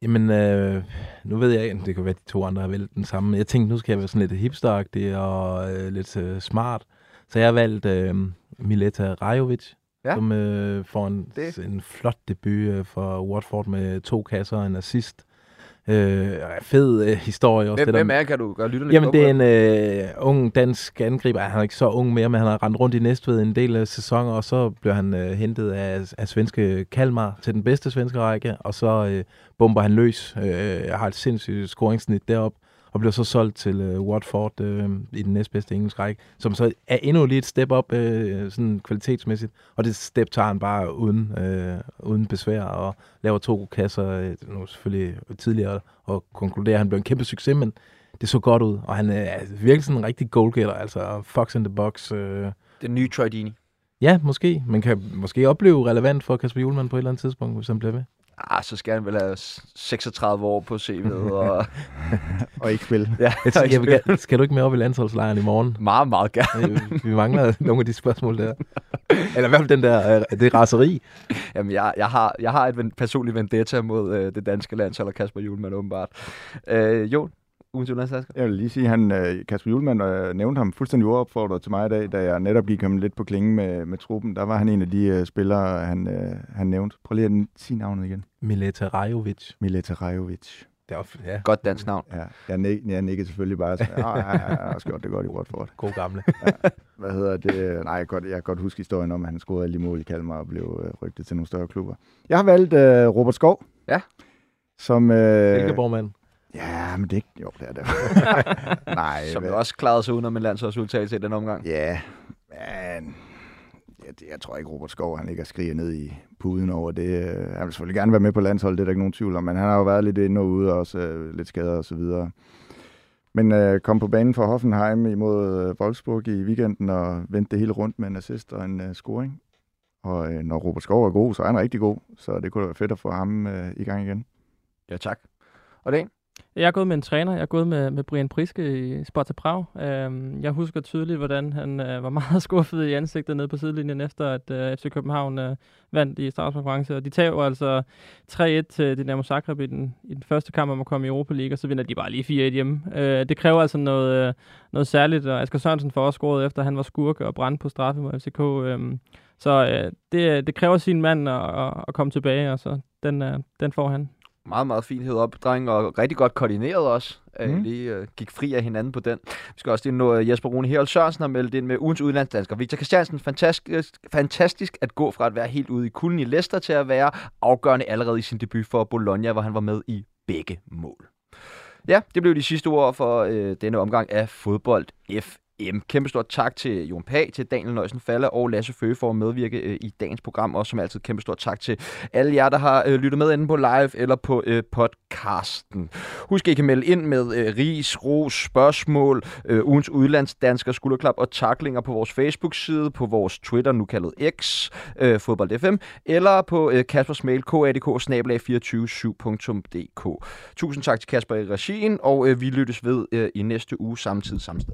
Jamen, øh, nu ved jeg ikke, det kan være, de to andre har valgt den samme. Jeg tænkte, nu skal jeg være sådan lidt hipsteragtig og øh, lidt øh, smart. Så jeg har valgt øh, Mileta Rajovic, Ja. som øh, får en, Det- en flot debut øh, for Watford med to kasser og en assist. Øh, fed øh, historie også. Hvem, det der- hvem er, kan du gøre lytte lidt Jamen, det er en øh, ung dansk angriber. Han er ikke så ung mere, men han har rendt rundt i Næstved en del af sæsoner, og så blev han øh, hentet af, af svenske Kalmar til den bedste svenske række, og så øh, bomber han løs. Øh, har et sindssygt scoringssnit derop og bliver så solgt til øh, Watford øh, i den næstbedste engelske række, som så er endnu lige et step op øh, sådan kvalitetsmæssigt, og det step tager han bare uden, øh, uden besvær og laver to kasser, øh, nu selvfølgelig tidligere, og konkluderer, at han blev en kæmpe succes, men det så godt ud, og han er virkelig sådan en rigtig goalgetter, altså fox in the box. Øh. Den nye Troy. Ja, måske. Man kan måske opleve relevant for Kasper Julemand på et eller andet tidspunkt, hvis han bliver ved. Ah, så skal han vel have s- 36 år på CV'et. Og, [LAUGHS] Og ikke spille. ja, Jeg, tænker, jeg vil, skal du ikke med op i landsholdslejren i morgen? meget, meget gerne. Vi mangler [LAUGHS] nogle af de spørgsmål der. Eller i hvert fald den der, øh, det raseri. Jamen, jeg, jeg, har, jeg har et personligt vendetta mod øh, det danske landshold og Kasper Julemand åbenbart. Øh, jo, ugens udlandsdansker. Jeg vil lige sige, han, øh, Kasper Julemand øh, nævnte ham fuldstændig uopfordret til mig i dag, da jeg netop gik ham lidt på klingen med, med truppen. Der var han en af de øh, spillere, han, øh, han nævnte. Prøv lige at sige navnet igen. Mileta Rajovic. Mileta Rajovic. Det er, ja, Godt dansk navn. Ja, jeg, nik, jeg nikkede selvfølgelig bare. Så, ja, ja, ja, jeg har også gjort det godt i Watford. [LAUGHS] god gamle. Hvad hedder det? Nej, jeg kan godt, jeg kan godt huske historien om, at han scorede alle de mål i Kalmar og blev øh, rygtet til nogle større klubber. Jeg har valgt øh, Robert Skov. Ja. Som... Øh, Silkeborg-mand. Ja, men det er ikke... Jo, det er det. [LAUGHS] Nej, Som jo også klarede sig udenom en landsholdsudtalelse i den omgang. Ja, men jeg, jeg tror ikke, Robert Skov han ligger og skriger ned i puden over det. Han vil selvfølgelig gerne være med på landsholdet, det er der ikke nogen tvivl om, men han har jo været lidt inde og ude, og også øh, lidt skadet og så videre. Men øh, kom på banen for Hoffenheim imod øh, Wolfsburg i weekenden og vendte det hele rundt med en assist og en øh, scoring. Og øh, når Robert Skov er god, så er han rigtig god, så det kunne da være fedt at få ham øh, i gang igen. Ja, tak. Og det jeg er gået med en træner. Jeg er gået med, med Brian Priske i Sparta Prag. Øhm, jeg husker tydeligt, hvordan han øh, var [LAUGHS] meget skuffet i ansigtet nede på sidelinjen, efter at øh, FC København øh, vandt i straffekonkurrence. Og de tager altså 3-1 til Dynamo Zagreb i den, i den første kamp om at komme i Europa League, og så vinder de bare lige 4-1 hjemme. Øh, det kræver altså noget, øh, noget særligt, og Asger Sørensen får også scoret efter, han var skurk og brændt på straffe mod FCK. Øh, så øh, det, det kræver sin mand at, at, at komme tilbage, og så den, øh, den får han meget, meget fint hed op, dreng, og rigtig godt koordineret også. Mm. Mm. lige øh, gik fri af hinanden på den. Vi skal også lige nå øh, Jesper Rune Herold Sørensen har meldt ind med ugens udlandsdansker. Victor Christiansen, fantastisk, fantastisk at gå fra at være helt ude i kulden i Leicester til at være afgørende allerede i sin debut for Bologna, hvor han var med i begge mål. Ja, det blev de sidste ord for øh, denne omgang af Fodbold FM. Kæmpe stort tak til Jon Pag, til Daniel Nøjsen Falle og Lasse Føge for at medvirke øh, i dagens program. Og som altid kæmpe stort tak til alle jer, der har øh, lyttet med enten på live eller på øh, podcasten. Husk, at I kan melde ind med øh, ris, ros, spørgsmål, øh, ugens udlandsdansker, skulderklap og taklinger på vores Facebook-side, på vores Twitter, nu kaldet X, øh, fodbold.fm, eller på øh, Kaspers mail, kadk 247dk Tusind tak til Kasper i regien, og øh, vi lyttes ved øh, i næste uge, samme tid, samme sted.